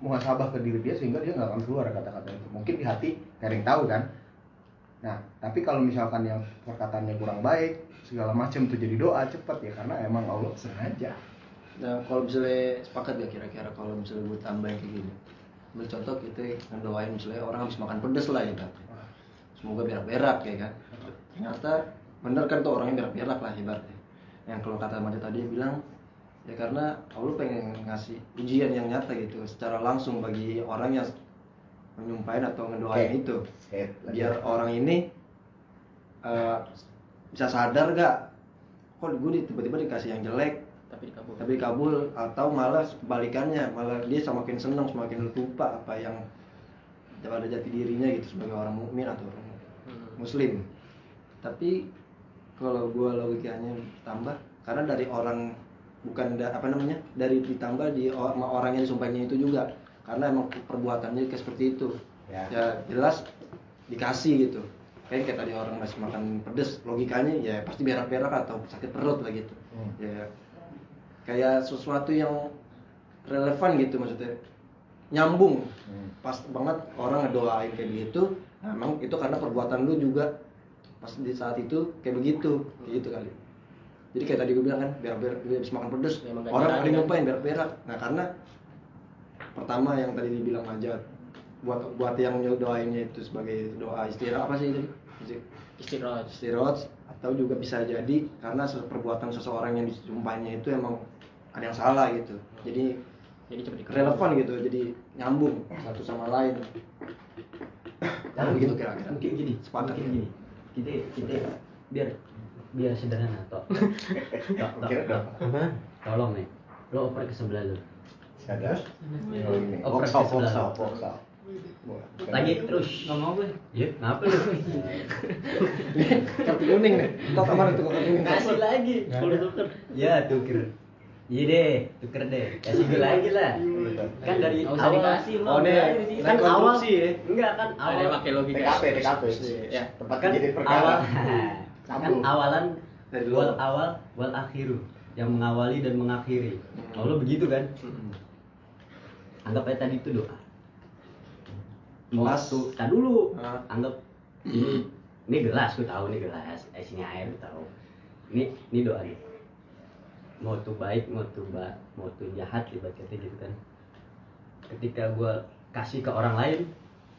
muhasabah ke diri dia sehingga dia nggak akan keluar kata-kata itu mungkin di hati yang tahu kan nah tapi kalau misalkan yang perkataannya kurang baik segala macam tuh jadi doa cepet ya karena emang Allah sengaja Nah, kalau misalnya sepakat gak kira-kira kalau misalnya gue tambahin kayak gini. Ambil contoh kita ngedoain misalnya orang habis makan pedes lah ya Semoga berak-berak ya kan. Ternyata bener kan tuh orangnya berak-berak lah ibaratnya. Yang kalau kata Mada tadi bilang ya karena Allah pengen ngasih ujian yang nyata gitu secara langsung bagi orang yang menyumpahin atau ngedoain Oke. itu Eh, biar orang ini eh, bisa sadar gak kok gue tiba-tiba dikasih yang jelek tapi dikabul tapi kabul atau malah kebalikannya malah dia semakin senang semakin lupa apa yang pada jati dirinya gitu sebagai orang mukmin atau orang Hmm. muslim tapi kalau gue logikanya tambah karena dari orang bukan da- apa namanya dari ditambah di sama orang yang disumpahinnya itu juga. Karena emang perbuatannya kayak seperti itu. Ya. ya jelas dikasih gitu. Kayak kayak tadi orang masih makan pedes logikanya ya pasti berak-berak atau sakit perut lah gitu. Hmm. ya. Kayak sesuatu yang relevan gitu maksudnya. Nyambung. Hmm. pas banget orang ngedoain kayak begitu nah, emang itu karena perbuatan lu juga. Pas di saat itu kayak begitu kayak gitu kali jadi kayak tadi gue bilang kan biar biar habis makan pedes Memang gak orang jarang ada yang kan? nyumpain berak berak. Nah karena pertama yang tadi dibilang Majat buat buat yang doainnya itu sebagai doa istirahat apa sih tadi? Istirahat istirahat atau juga bisa jadi karena perbuatan seseorang yang disumpahnya itu emang ada yang salah gitu. Jadi jadi cepet relevan gitu jadi nyambung satu sama lain. Tahu begitu kira-kira. Mungkin gini, sepakat. Mungkin gini. Kita kita biar biar sederhana toh. Toh, toh, Kira toh. Tolong nih, lo oper ke sebelah lo. Sadar. Ini. Oper ke sebelah. workshop. Lagi terus. Nggak mau gue. Iya, ngapa lu? kartu kuning nih tau ke mana tuh kartu kuning Kasih lagi. Kalau tuker. Ya, tuker. Iya deh, tuker deh. Kasih gue lagi lah. Kan dari awal. dikasih, lo. oh nih kan awal rekonstruksi ya enggak kan ada awal pakai logika TKP, TKP. ya Tempat kan jadi awal perkara. kan awalan Dari wal awal wal akhiru. Yang mengawali dan mengakhiri. Hmm. kalau begitu kan? Mm-mm. anggap aja tadi itu doa. Mau tuh tak dulu. Ah. anggap ini ini gelas gue tahu ini gelas. Eh, sini air gue tahu. Ini ini doa nih mau tuh baik mau tuh ba mau tuh jahat ibaratnya gitu kan. Ketika gue kasih ke orang lain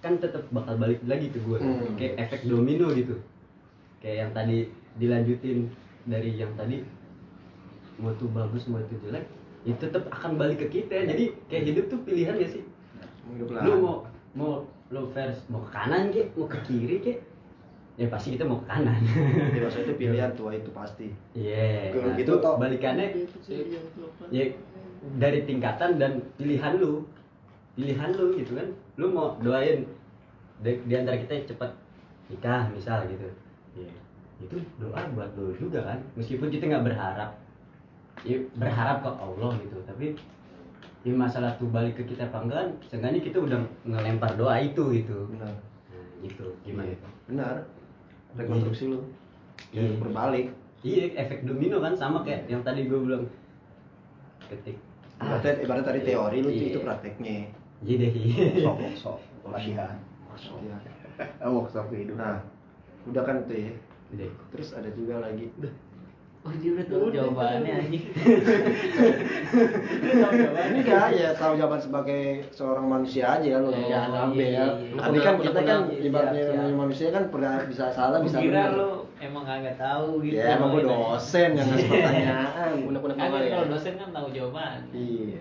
kan tetap bakal balik lagi ke gue Hmm. kayak efek domino gitu kayak yang tadi dilanjutin dari yang tadi mau tuh bagus mau tuh jelek ya tetap akan balik ke kita. Jadi kayak hidup tuh pilihan ya sih? Mau hidup lah. Lu mau mau lu vers mau ke kanan kek mau ke kiri kek? Ya pasti kita mau ke kanan. Dewasa itu pilihan tua itu pasti. Iya Kalau nah, gitu, itu toh. balikannya ya dari tingkatan dan pilihan lu. Pilihan lu gitu kan. Lu mau doain di, di antara kita cepat nikah misal gitu ya itu doa buat lu juga kan? Meskipun kita nggak berharap. Ya berharap ke Allah gitu. Tapi ya masalah tuh balik ke kita apa enggak seenggaknya kita udah ngelempar doa itu gitu. Benar. Nah, gitu. Gimana? Benar. Rekonstruksi lu Iya. yang berbalik. Iya efek domino kan sama kayak yang tadi gue bilang. Ketik. Ibaratnya ibarat tadi teori lu Iya. itu prakteknya. Iya deh. Iya. Workshop, workshop. Latihan. Iya. Eh, Workshop kehidupan. nah udah kan tuh ya Iya. terus ada juga lagi. Oh dia udah tahu jawabannya anjing. ini enggak ya tahu jawaban sebagai seorang manusia aja Iya, ya ambil iya, ya. iya. tapi kan kita kan ibaratnya namanya manusia kan pernah bisa salah bisa kira benar. lo emang kagak tahu gitu. ya emang gue dosen yang ngasih pertanyaan. Unek-unek ya kalau dosen kan tahu jawaban. iya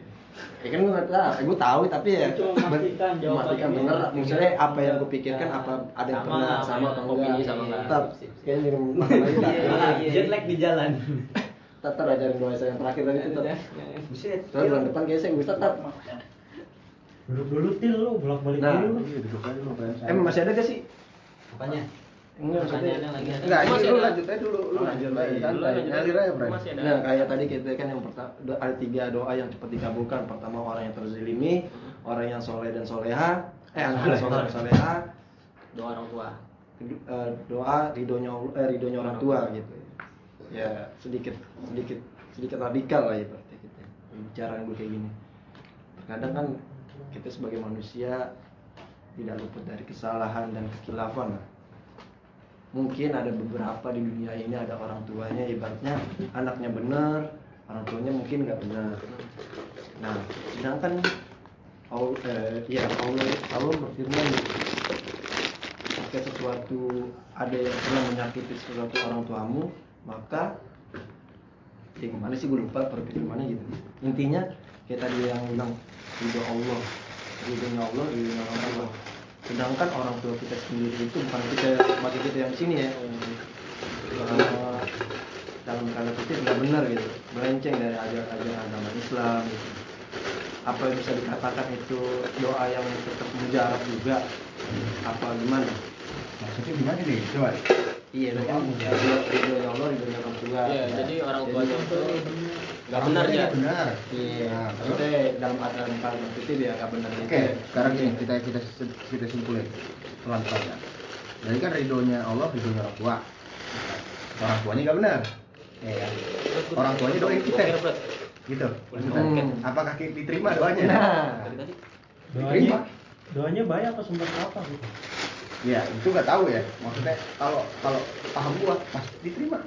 ya kan gue nggak tahu. Gue tahu tapi ya Cuma memastikan bener. Maksudnya apa yang gue pikirkan apa ada yang Sama, pernah sama, sama atau opini enggak. sama enggak. tetap kayaknya minum makan lagi Iya, iya. jet lag di jalan. Tetap ajarin gue yang terakhir tadi tetap. Buset Soalnya bulan depan kayaknya saya gue tetap. Duduk dulu til lu. Bolak balik Nah. dulu. Iya, duduk aja lu, eh masih ada gak sih? Apanya enggak Pertanyaannya lagi ada. enggak Masih lu ada. lanjut aja dulu lu lanjut aja lanjut Ngalir aja, ada Nah, kayak tadi kita kan yang pertama ada tiga doa yang cepat dikabulkan. Pertama orang yang terzalimi, orang yang soleh dan soleha, eh anak yang soleh dan soleha, doa orang tua eh, doa ridhonya Allah- eh, ridhonya orang tua gitu. Ya sedikit sedikit sedikit radikal lah ya berarti kita bicara gue kayak gini. Terkadang kan kita sebagai manusia tidak luput dari kesalahan dan kekilafan lah. Mungkin ada beberapa di dunia ini ada orang tuanya ibaratnya anaknya benar, orang tuanya mungkin nggak benar. Nah, sedangkan Allah, eh, ya Allah, Allah berfirman jika sesuatu ada yang pernah menyakiti sesuatu orang tuamu, maka ya gimana sih gue lupa perfirmannya gitu. Intinya kayak tadi yang bilang ridho Allah, ridhonya Allah, ridhonya tua. Sedangkan orang tua kita sendiri itu bukan kita bagi kita yang di sini ya, eh, dalam tanda kutip nggak benar gitu, melenceng dari ajaran agama Islam gitu apa yang bisa dikatakan itu doa yang tetap mujarab juga apa gimana Maksudnya gimana nih? Coba. iya itu kan ridho ridho ya Allah orang tua Iya, Ya. jadi orang tuanya itu nggak Orang benar ya Benar. iya Nah, maksudnya dalam dalam kalimat itu dia nggak benar Oke, sekarang gini kita kita kita simpulin pelan-pelan ya. Jadi kan ridhonya Allah, ridhonya orang tua. Orang tuanya nggak benar. Ya? Orang tuanya doain kita. Gitu. Hmm. apakah kita diterima doanya? Nah. Tadi doanya doanya baik apa sumber apa gitu Ya, itu nggak tahu ya. Maksudnya kalau kalau paham gua pasti diterima.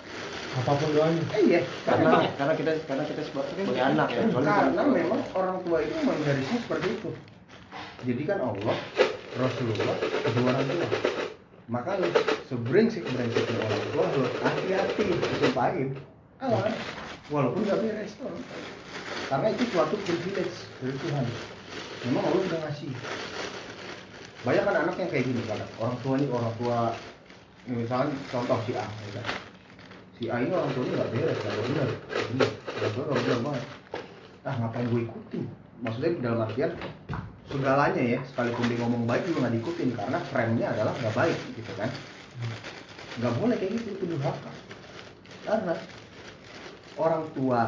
Apa pun doanya Eh, iya. karena karena kita karena kita sebagai anak ya soalnya Karena kita- memang orang tua itu memang garisnya seperti itu. Jadi kan Allah, Rasulullah, kedua orang tua. Maka lu sebrengsek brengseknya orang tua lu hati-hati disumpahin. Alah, walaupun gak beres tuh. Karena itu suatu privilege dari Tuhan. Memang Allah udah ngasih. Banyak kan anak yang kayak gini kan. Orang tua ini orang tua misalnya contoh si A ya kan. Si A ini orang tuanya nggak beres, nggak benar. Bener. Orang tua nggak benar banget ah ngapain gue ikutin? Maksudnya dalam artian segalanya ya sekalipun dia ngomong baik juga nggak diikutin karena frame-nya adalah nggak baik gitu kan. Nggak boleh kayak gitu itu durhaka. Karena orang tua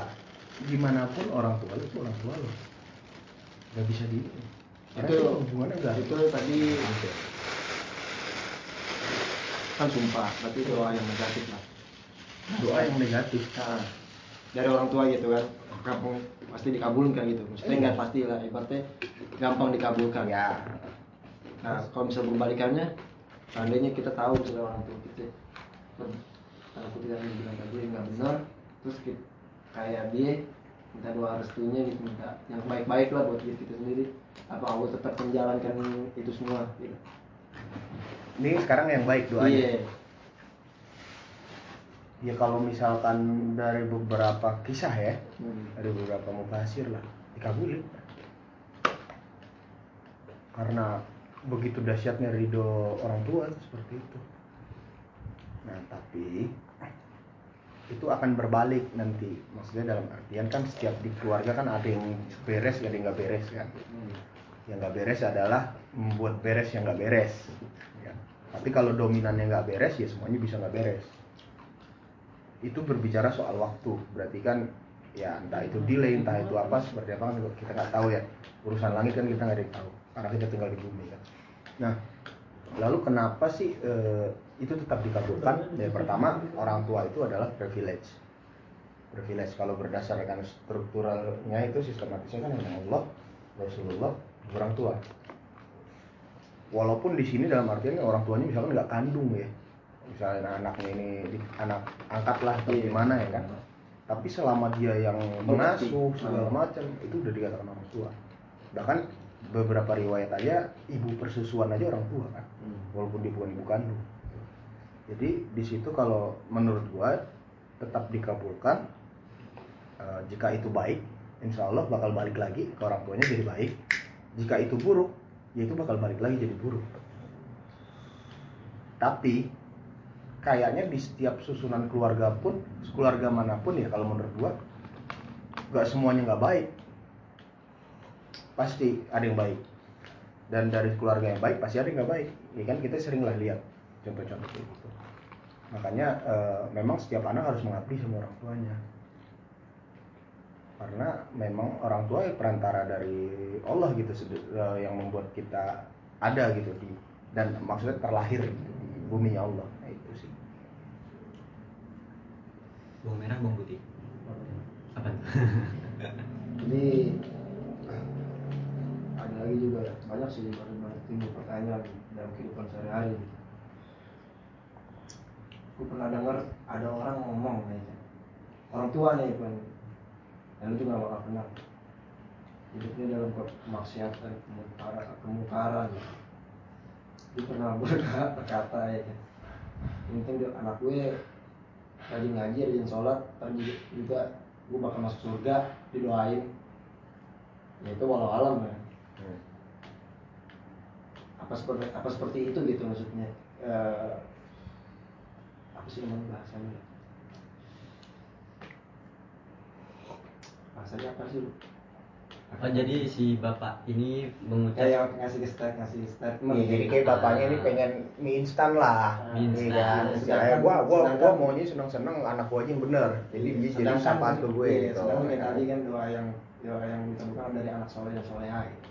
di mana pun orang tua itu orang tua lu. Nggak bisa di karena itu itu hubungannya nggak itu tadi kan sumpah berarti doa yang negatif lah doa yang negatif. Nah, dari orang tua gitu kan. Kampung pasti dikabulkan gitu. Maksudnya Iya. nggak pasti lah ibaratnya gampang dikabulkan. Ya nah kalau misalnya berbalikannya seandainya kita tahu misalnya orang tua kita kalau kita yang bilang tadi nggak benar terus kita, kayak dia minta doa restunya gitu minta yang baik-baik lah buat diri kita sendiri. Apa Allah tetap menjalankan itu semua gitu. Ini sekarang yang baik doanya. Iya ya kalau misalkan dari beberapa kisah ya Hmm. dari beberapa mufasir lah dikabulin. Karena begitu dahsyatnya ridho orang tua seperti itu. Nah tapi itu akan berbalik nanti. Maksudnya dalam artian kan setiap di keluarga kan ada yang beres ada yang nggak beres kan? Yang nggak beres adalah membuat beres yang nggak beres ya. tapi kalau dominannya nggak beres ya semuanya bisa nggak beres itu berbicara soal waktu. Berarti kan ya entah itu delay entah itu apa seperti apa kan kita nggak tahu ya. Urusan langit kan kita nggak ada yang tahu karena kita tinggal di bumi kan. Nah lalu kenapa sih eh, itu tetap dikabulkan? Ya pertama orang tua itu adalah privilege. Privilege kalau berdasarkan strukturalnya itu sistematisnya kan memang Allah Rasulullah orang tua. Walaupun di sini dalam artian orang tuanya misalkan nggak kandung ya misalnya anaknya ini di- anak angkat lah atau Iya. gimana ya kan tapi selama dia yang mengasuh segala Ah. macam itu udah dikatakan orang tua bahkan beberapa riwayat aja ibu persusuan aja orang tua kan Hmm. walaupun dia bukan ibu kandung jadi di situ kalau menurut gua tetap dikabulkan Eh, jika itu baik insya Allah bakal balik lagi ke orang tuanya jadi baik jika itu buruk ya itu bakal balik lagi jadi buruk tapi kayaknya di setiap susunan keluarga pun keluarga mana pun ya kalau menurut gua nggak semuanya nggak baik. Pasti ada yang baik. Dan dari keluarga yang baik pasti ada yang nggak baik. Ya kan kita sering lah lihat contoh-contoh gitu. Makanya eh, memang setiap anak harus mengabdi sama orang tuanya. Karena memang orang tua ya perantara dari Allah gitu eh, yang membuat kita ada gitu di dan maksudnya terlahir gitu, di bumi Allah nah, itu sih bawang merah bawang putih. Apa jadi ada lagi juga banyak sih banyak timbul pertanyaan dalam kehidupan sehari-hari. Aku pernah dengar ada orang ngomong kayaknya orang tua nih pun dan juga gak bakal kenal. Hidupnya dalam kemaksiatan kemungkaran kemungkaran gitu. dia pernah berkata, ya penting anak gue rajin ngaji rajin sholat ntar juga, gue bakal masuk surga didoain. Ya itu walau alam ya apa seperti apa seperti itu gitu maksudnya. Eh, apa sih namanya bahasanya? Bahasanya apa sih lu? Oh jadi si bapak ini mengucap kayak yang ngasih stat ngasih statement Iya, jadi kayak bapaknya ini pengen mie instan lah, Mie Iya instan. kan? Istilahnya gua gua gua maunya seneng-seneng anak gua aja yang bener. Jadi dia jadi syafaat ke gue iya, gitu. sedangkan kayak tadi kan doa yang doa yang ditemukan dari anak soleh dan soleha gitu.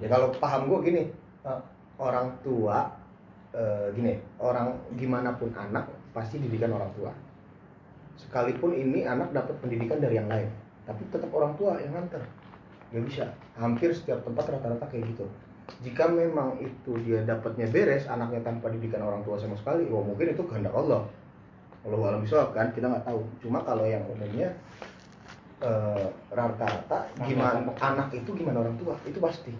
Ya kalau paham gua gini, orang tua eh, gini orang gimana pun anak pasti didikan orang tua sekalipun ini anak dapat pendidikan dari yang lain tapi tetap orang tua yang nganter nggak bisa hampir setiap tempat rata-rata kayak gitu. Jika memang itu dia dapatnya beres anaknya tanpa didikan orang tua sama sekali wah mungkin itu kehendak Allah. Kalau alam bisa kan? Kita nggak tahu. Cuma kalau yang umumnya eh, rata-rata gimana anak itu gimana orang tua? Itu pasti.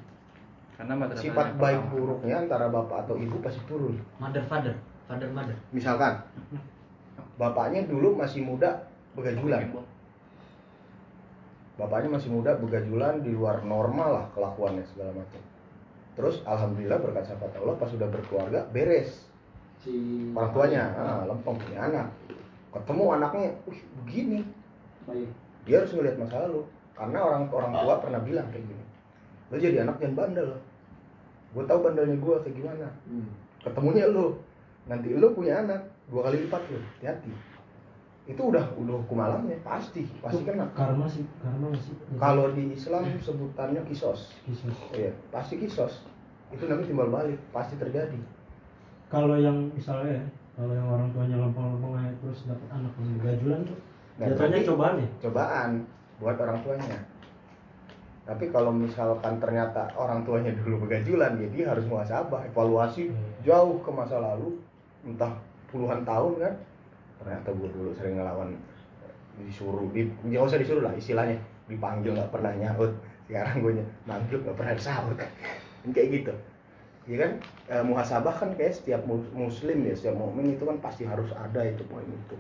Karena sifat baik pertama. buruknya antara bapak atau ibu pasti turun. Mother father, father mother. misalkan bapaknya dulu masih muda begajulan bapaknya masih muda begajulan di luar normal lah kelakuannya segala macam. Terus alhamdulillah berkat syafaat Allah pas sudah berkeluarga beres. Si orang tuanya ah, lempeng punya anak. Ketemu anaknya wih begini. Baik dia harus ngelihat masa lalu. Karena orang orang tua pernah bilang kayak gini lo jadi anak jangan bandel gue tahu bandelnya gue kayak gimana. Hmm. ketemunya lo nanti lo punya anak dua kali lipat lo hati-hati itu udah udah hukum alamnya pasti pasti kena. karma sih karma sih? Kalau di Islam sebutannya kisos. Kisos. iya pasti kisos. Itu nanti timbal balik pasti terjadi. Kalau yang misalnya ya, kalau yang orang tuanya lempeng-lempeng aja terus dapat anak yang begajulan tuh Nah, jatuhnya cobaan ya? Cobaan buat orang tuanya. Tapi kalau misalkan ternyata orang tuanya dulu begajulan ya dia harus muhasabah evaluasi Hmm. jauh ke masa lalu entah puluhan tahun kan ternyata gue dulu sering ngelawan disuruh di nggak usah disuruh lah istilahnya. Dipanggil nggak pernah nyaut. Sekarang gue manggil nggak pernah disahut. Kan kayak gitu. Ya kan? E, muhasabah kan kayak setiap mus- muslim ya setiap mukmin itu kan pasti harus ada itu poin itu.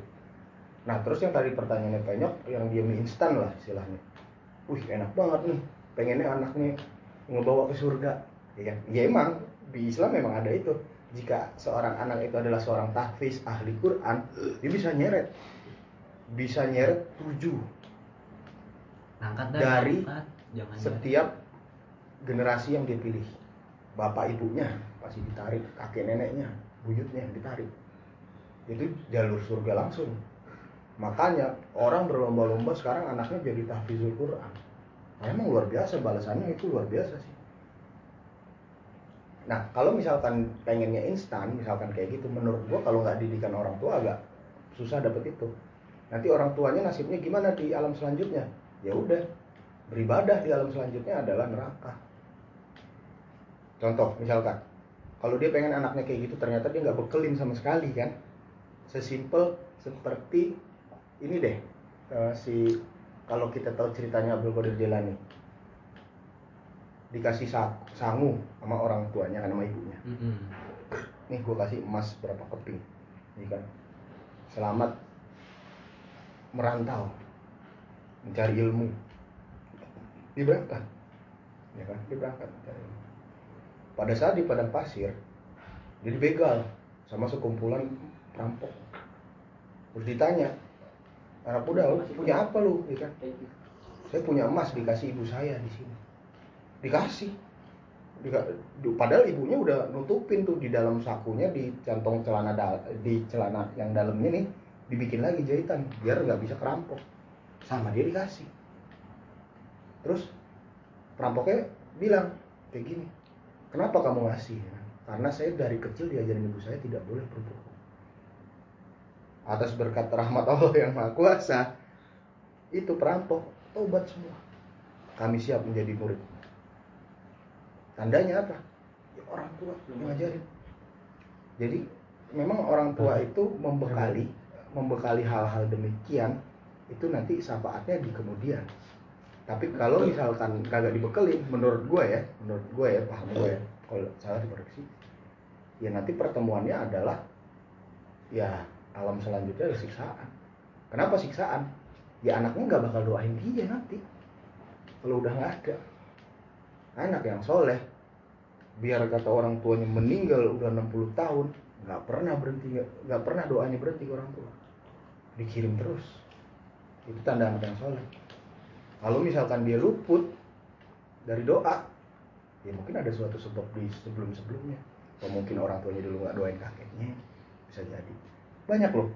Nah terus yang tadi pertanyaannya penyok yang dia mie instan lah istilahnya. Wih enak banget nih. Pengennya anaknya ngebawa ke surga. Ya kan? Ya emang di Islam memang ada itu jika seorang anak itu adalah seorang tahfiz ahli Quran dia bisa nyeret. Bisa nyeret tujuh Angkat Dari angkat. Jangan setiap generasi yang dia pilih. Bapak ibunya pasti ditarik kakek neneknya buyutnya yang ditarik. Itu jalur surga langsung. Makanya orang berlomba-lomba sekarang anaknya jadi tahfizul Quran. Nah, emang luar biasa balasannya itu luar biasa sih nah kalau misalkan pengennya instan misalkan kayak gitu menurut gua kalau nggak didikan orang tua agak susah dapet itu. Nanti orang tuanya nasibnya gimana di alam selanjutnya? Ya udah beribadah di alam selanjutnya adalah neraka. Contoh misalkan kalau dia pengen anaknya kayak gitu ternyata dia nggak bekelin sama sekali kan? Sesimpel seperti ini deh eh, si kalau kita tahu ceritanya Abdul Qadir Jailani dikasih sa- sangu sama orang tuanya kan sama ibunya. Nih gue kasih emas berapa keping. Ini kan. Selamat merantau. Mencari ilmu. Dia berangkat ya kan dia berangkat mencari ilmu. Pada saat di padang pasir dia dibegal sama sekumpulan perampok. Terus ditanya anak muda lu punya apa lu? Ya kan saya punya emas dikasih ibu saya di sini dikasih. Padahal ibunya udah nutupin tuh di dalam sakunya di kantong celana di celana yang dalamnya nih dibikin lagi jahitan biar nggak bisa kerampok. Sama dia dikasih. Terus perampoknya bilang kayak gini kenapa kamu ngasih? Karena saya dari kecil diajarin ibu saya tidak boleh berbohong. Atas berkat rahmat Allah yang maha kuasa itu perampok tobat semua. Kami siap menjadi murid tandanya apa? Ya, orang tua yang ngajarin. Jadi memang orang tua itu membekali membekali hal-hal demikian itu nanti syafaatnya di kemudian. Tapi kalau misalkan kagak dibekali menurut gue ya menurut gue ya paham gue ya kalau salah dikoreksi ya nanti pertemuannya adalah ya alam selanjutnya ada siksaan. Kenapa siksaan? Ya anaknya nggak bakal doain dia nanti kalau udah nggak ada anak yang soleh. Biar kata orang tuanya meninggal udah 60 tahun nggak pernah berhenti nggak- pernah doanya berhenti ke orang tua. Dikirim terus. Itu tanda anak yang soleh. Kalau misalkan dia luput dari doa ya mungkin ada suatu sebab di sebelum sebelumnya atau mungkin orang tuanya dulu nggak doain kakeknya. Bisa jadi. Banyak loh.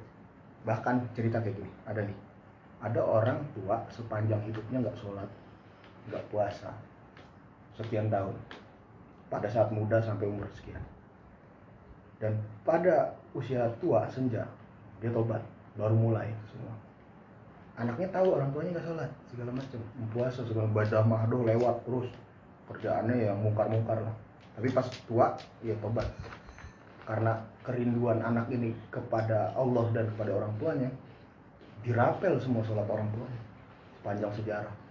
Bahkan cerita kayak gini. Ada nih. Ada orang tua sepanjang hidupnya nggak sholat nggak puasa sekian tahun. Pada saat muda sampai umur sekian. Dan pada usia tua senja dia tobat. Baru mulai semua. Anaknya tahu orang tuanya nggak sholat segala macam. Puasa segala badah mahdoh lewat terus. Kerjaannya yang mungkar-mungkar lah. Tapi pas tua ya tobat. Karena kerinduan anak ini kepada Allah dan kepada orang tuanya dirapel semua sholat orang tuanya. Sepanjang sejarah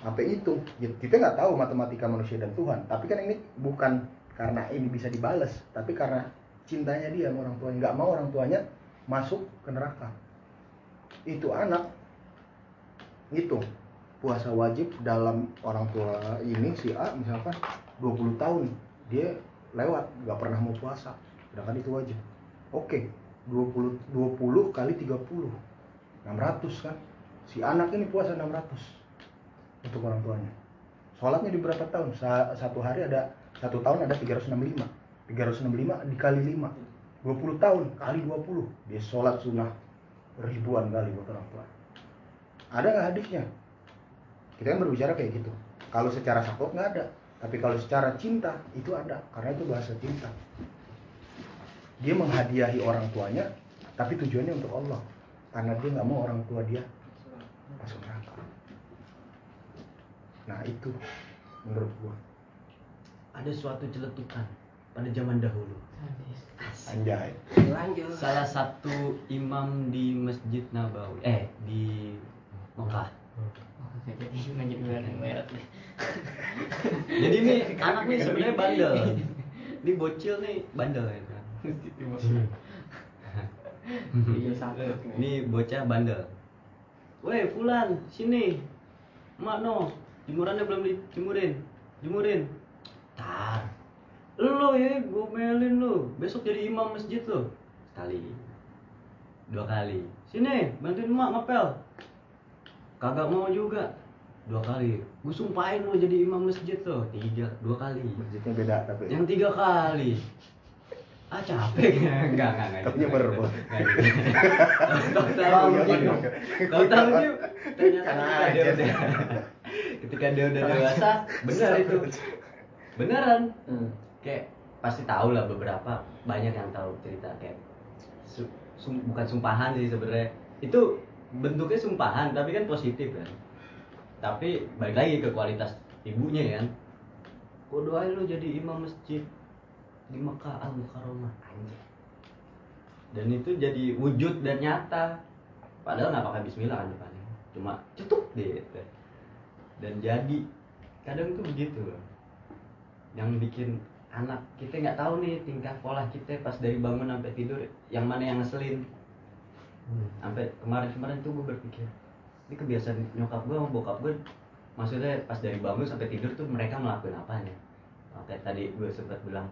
sampai itu ya, kita nggak tahu matematika manusia dan Tuhan. Tapi kan ini bukan karena ini bisa dibales tapi karena cintanya dia sama orang tuanya nggak mau orang tuanya masuk ke neraka. Itu anak itu puasa wajib dalam orang tua ini si A misalkan 20 tahun. Dia lewat nggak pernah mau puasa. Sedangkan itu wajib. Oke 20 20 kali 30 600 kan. Si anak ini puasa 600 untuk orang tuanya. Sholatnya di berapa tahun? Sa- satu hari ada satu tahun ada 365 365 dikali 5 20 tahun kali 20 dia sholat sunnah ribuan kali buat orang tua. Ada nggak hadisnya? Kita kan berbicara kayak gitu. Kalau secara sakot nggak ada. Tapi kalau secara cinta itu ada. Karena itu bahasa cinta. Dia menghadiahi orang tuanya tapi tujuannya untuk Allah. Karena dia nggak mau orang tua dia masuk nah itu menurut gua. Ada suatu celetukan pada zaman dahulu. Anjay. Lanjut. Salah satu imam di masjid Nabawi eh di Mekah. Jadi deh jadi ini anak nih sebenarnya bandel. Ini bocil nih bandel ya. Kan iya ini bocah bandel. Weh Fulan sini. Mak no jemurannya belum dijemurin jemurin tar lo ya gomelin lo besok jadi imam masjid lo sekali dua kali sini bantuin emak ngapel kagak mau juga dua kali gue sumpahin lo jadi imam masjid lo tiga dua kali masjidnya beda tapi yang tiga kali ah capek enggak enggak enggak Tapi nyeber, Bos. Kau tahu Oh, iya, mungkin. oke. Kau tahu Jim? ternyata Karena ketika dia udah dewasa benar itu. Beneran. Kayak pasti tahu lah beberapa banyak yang tahu cerita kayak su- sum- bukan sumpahan sih sebenarnya. Itu bentuknya sumpahan tapi kan positif kan. Tapi balik lagi ke kualitas ibunya kan. Kok doain lu jadi imam masjid di Mekah al Mukarramah. Anjir dan itu jadi wujud dan nyata. Padahal nggak pakai Bismillah kan depannya. Cuma cetuk gitu dan jadi kadang tuh begitu loh. Yang bikin anak kita nggak tahu nih tingkah pola kita pas dari bangun sampai tidur yang mana yang ngeselin. Sampai kemarin-kemarin tuh gue berpikir ini kebiasaan nyokap gue sama bokap gue maksudnya pas dari bangun sampai tidur tuh mereka melakukan apa nih? Kayak tadi gue sempat bilang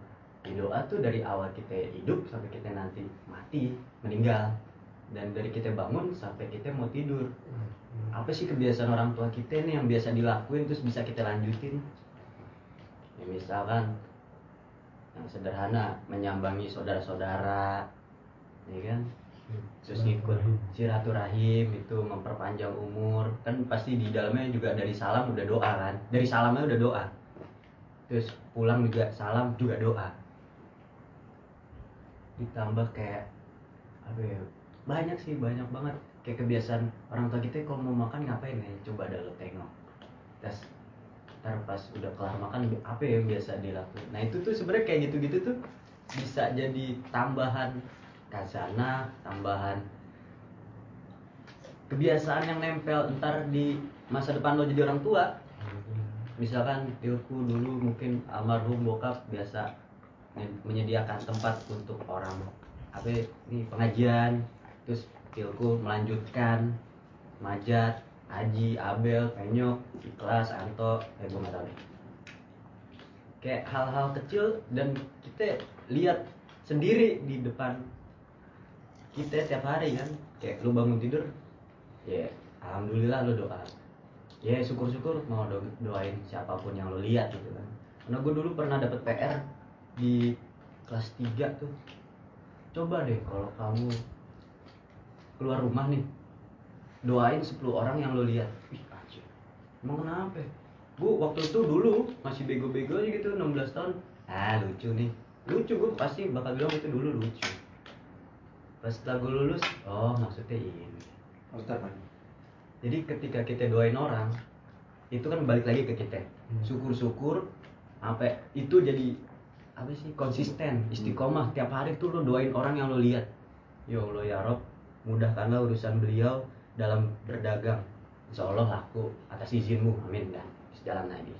di doa tuh dari awal kita hidup sampai kita nanti mati meninggal. Dan dari kita bangun sampai kita mau tidur apa sih kebiasaan orang tua kita nih yang biasa dilakuin terus bisa kita lanjutin? Ya misalkan yang sederhana menyambangi saudara-saudara ya kan? Terus ngikut silaturahim itu memperpanjang umur. Kan pasti di dalamnya juga dari salam udah doa kan? Dari salamnya udah doa. Terus pulang juga salam juga doa. Ditambah kayak apa ya banyak sih banyak banget kayak kebiasaan orang tua kita kalau mau makan ngapain ya? Coba ada lo tengok. Terus ntar pas udah kelar makan apa ya yang biasa dilakuin? Nah itu tuh sebenarnya kayak gitu-gitu tuh bisa jadi tambahan kasana tambahan kebiasaan yang nempel ntar di masa depan lo jadi orang tua. Misalkan ilku dulu mungkin almarhum bokap biasa men- menyediakan tempat untuk orang. Apa ya, ini pengajian terus ilku melanjutkan majat Aji, Abel, Penyok, Ikhlas, Anto, eh gue deh. Kayak hal-hal kecil dan kita lihat sendiri di depan kita tiap hari kan. Kayak lu bangun tidur, ya alhamdulillah lu doa. Ya syukur-syukur mau do- doain siapa pun yang lu lihat gitu kan. Karena gue dulu pernah dapet PR di kelas 3 tuh. Coba deh kalau kamu keluar rumah nih. Doain 10 orang yang lo lihat. Ih anjir emang kenapa? Bu waktu itu dulu masih bego-bego aja gitu 16 tahun. Ah lucu nih. Lucu gue pasti bakal bilang itu dulu lucu. Pas setelah gue lulus oh maksudnya ini. Maksudnya apa? jadi ketika kita doain orang itu kan balik lagi ke kita. Syukur-syukur apa itu jadi apa sih konsisten istiqomah. Tiap hari tuh lo doain orang yang lo lihat. Ya Allah ya Rob mudahkanlah urusan beliau dalam berdagang Insya Allah laku atas izinmu amin dan jalan lagi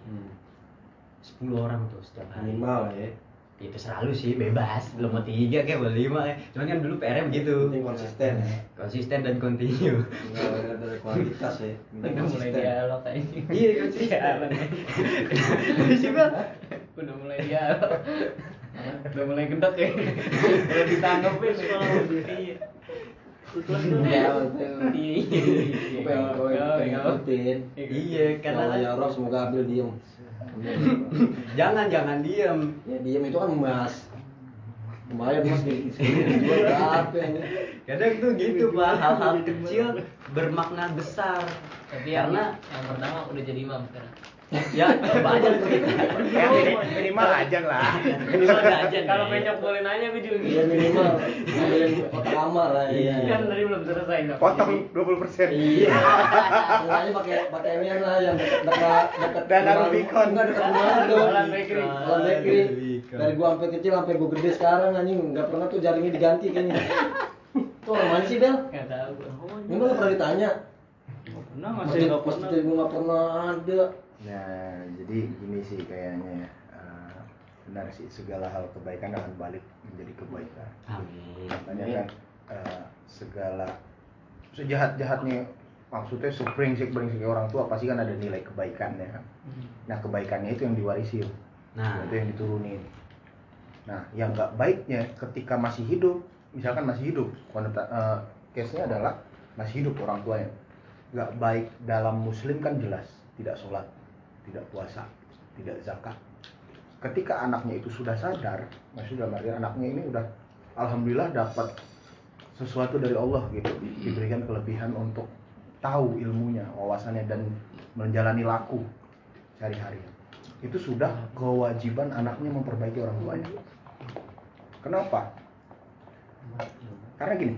10 orang tuh setiap hari Minimal ya. itu selalu sih bebas lo mau tiga kayak mau lima kayak cuman kan dulu PR begitu Penting konsisten ya. konsisten dan Nggak lihat dari kualitas ya. Udah mulai dialog aja. iya konsisten Sialan. sih bang Udah mulai dialog. Udah mulai gendek ya. Udah ditanggepin kalau iya. Iya. Iya. Iya Karena karena ya Rob semoga ambil diem. jangan jangan diem Ya diem itu kan emas. Lumayan mas di sini kadang tuh gitu pak hal-hal kecil bermakna besar Tapi yang, karena yang pertama udah jadi imam sekarang. Ya banyak tuh kita Ya, mini- minimal aja lah. minimal ada aja Kalau penyok boleh nanya gue juga Iya gitu. minimal kotak lama lah Iya. iya. Kan tadi belum selesai. Potong 20 persen. iya Sengaja pakai pakai ini lah yang dekat dekat dekat Dana Rubicon. Enggak dekat rumah tuh. Bakery. Orang bakery. Dari gua sampai kecil sampai gua gede sekarang anjing nggak pernah tuh jaringnya diganti kayaknya. Tuh orang mana sih Bel? Enggak tahu. Ini nggak pernah ditanya. Pernah nggak sih Masjid nggak pernah? masjid gua nggak pernah ada. Nah, jadi gini sih kayaknya ya. Eh, benar sih segala hal kebaikan akan balik menjadi kebaikan. amin Makanya kan eh, segala sejahat-jahatnya maksudnya brengsek orang tua pasti kan ada nilai kebaikannya kan. Nah kebaikannya itu yang diwarisi, nah itu yang diturunin. Nah yang nggak baiknya ketika masih hidup, misalkan masih hidup, konota- eh, case-nya adalah masih hidup orang tuanya. Nggak baik dalam muslim kan jelas, tidak sholat, tidak puasa, tidak zakat. Ketika anaknya itu sudah sadar, maksudnya dalam artian anaknya ini udah alhamdulillah dapat sesuatu dari Allah gitu, di- diberikan kelebihan untuk tahu ilmunya, wawasannya dan menjalani laku sehari-hari. Itu sudah kewajiban anaknya memperbaiki orang tuanya. Kenapa? Karena gini,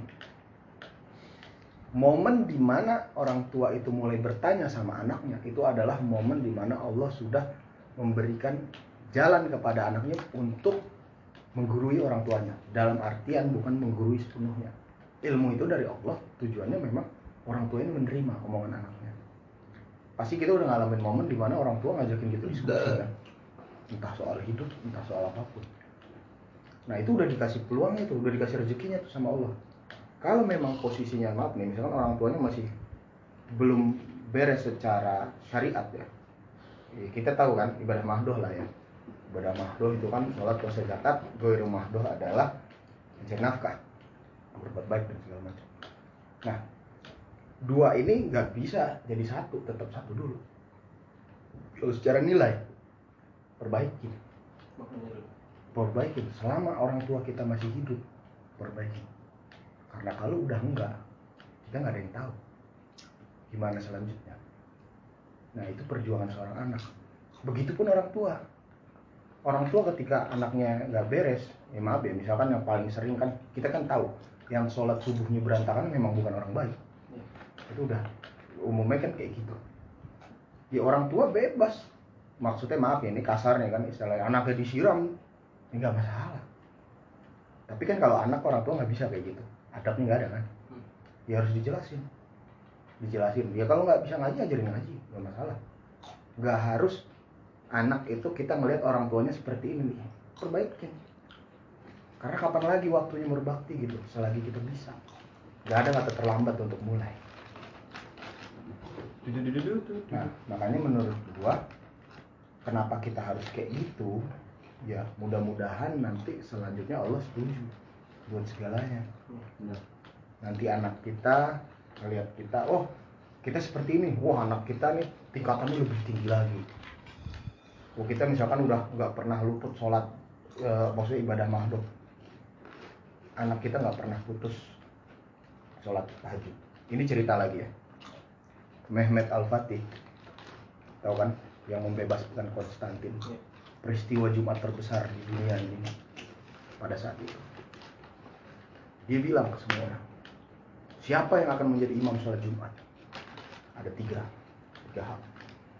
momen di mana orang tua itu mulai bertanya sama anaknya itu adalah momen di mana Allah sudah memberikan jalan kepada anaknya untuk menggurui orang tuanya. Dalam artian bukan menggurui sepenuhnya. Ilmu itu dari Allah tujuannya memang orang tua ini menerima omongan anaknya. Pasti kita udah ngalamin momen di mana orang tua ngajakin gitu diskusi kan? Entah soal hidup entah soal apa pun. Nah itu udah dikasih peluangnya tuh udah dikasih rezekinya tuh sama Allah kalau memang posisinya maaf nih misalkan orang tuanya masih belum beres secara syariat ya. Ya, kita tahu kan ibadah mahdoh lah ya. Ibadah mahdoh itu kan sholat puasa zakat goiru mahdoh adalah mencari nafkah berbuat baik dan segala macam. Nah dua ini nggak bisa jadi satu tetap satu dulu. Kalau secara nilai perbaiki. Perbaiki. Selama orang tua kita masih hidup perbaiki karena kalau udah enggak kita nggak ada yang tahu gimana selanjutnya. Nah itu perjuangan seorang anak. Begitupun orang tua. Orang tua ketika anaknya nggak beres ya maaf ya misalkan yang paling sering kan kita kan tahu yang sholat subuhnya berantakan memang bukan orang baik. Itu udah umumnya kan kayak gitu. Ya orang tua bebas. Maksudnya maaf ya ini kasarnya kan istilahnya anaknya disiram ya nggak masalah. Tapi kan kalau anak orang tua nggak bisa kayak gitu adabnya nggak ada kan? Ya harus dijelasin. Dijelasin. Ya kalau nggak bisa ngaji ajarin ngaji. Nggak masalah. Nggak harus anak itu kita melihat orang tuanya seperti ini perbaikin. Karena kapan lagi waktunya berbakti gitu selagi kita bisa. Nggak ada kata terlambat untuk mulai. Nah makanya menurut gua kenapa kita harus kayak gitu? Ya mudah-mudahan nanti selanjutnya Allah setuju buat segalanya. Nanti anak kita ngeliat kita oh kita seperti ini. Wah anak kita nih tingkatannya lebih tinggi lagi. Oh kita misalkan udah nggak pernah luput sholat e, maksudnya ibadah mahdoh anak kita nggak pernah putus sholat tahajud ini cerita lagi ya. Mehmet Al Fatih tahu kan? Yang membebaskan Konstantin. Peristiwa Jumat terbesar di dunia ini pada saat itu. Dia bilang ke semua orang, siapa yang akan menjadi imam sholat Jumat? Ada tiga, tiga hal.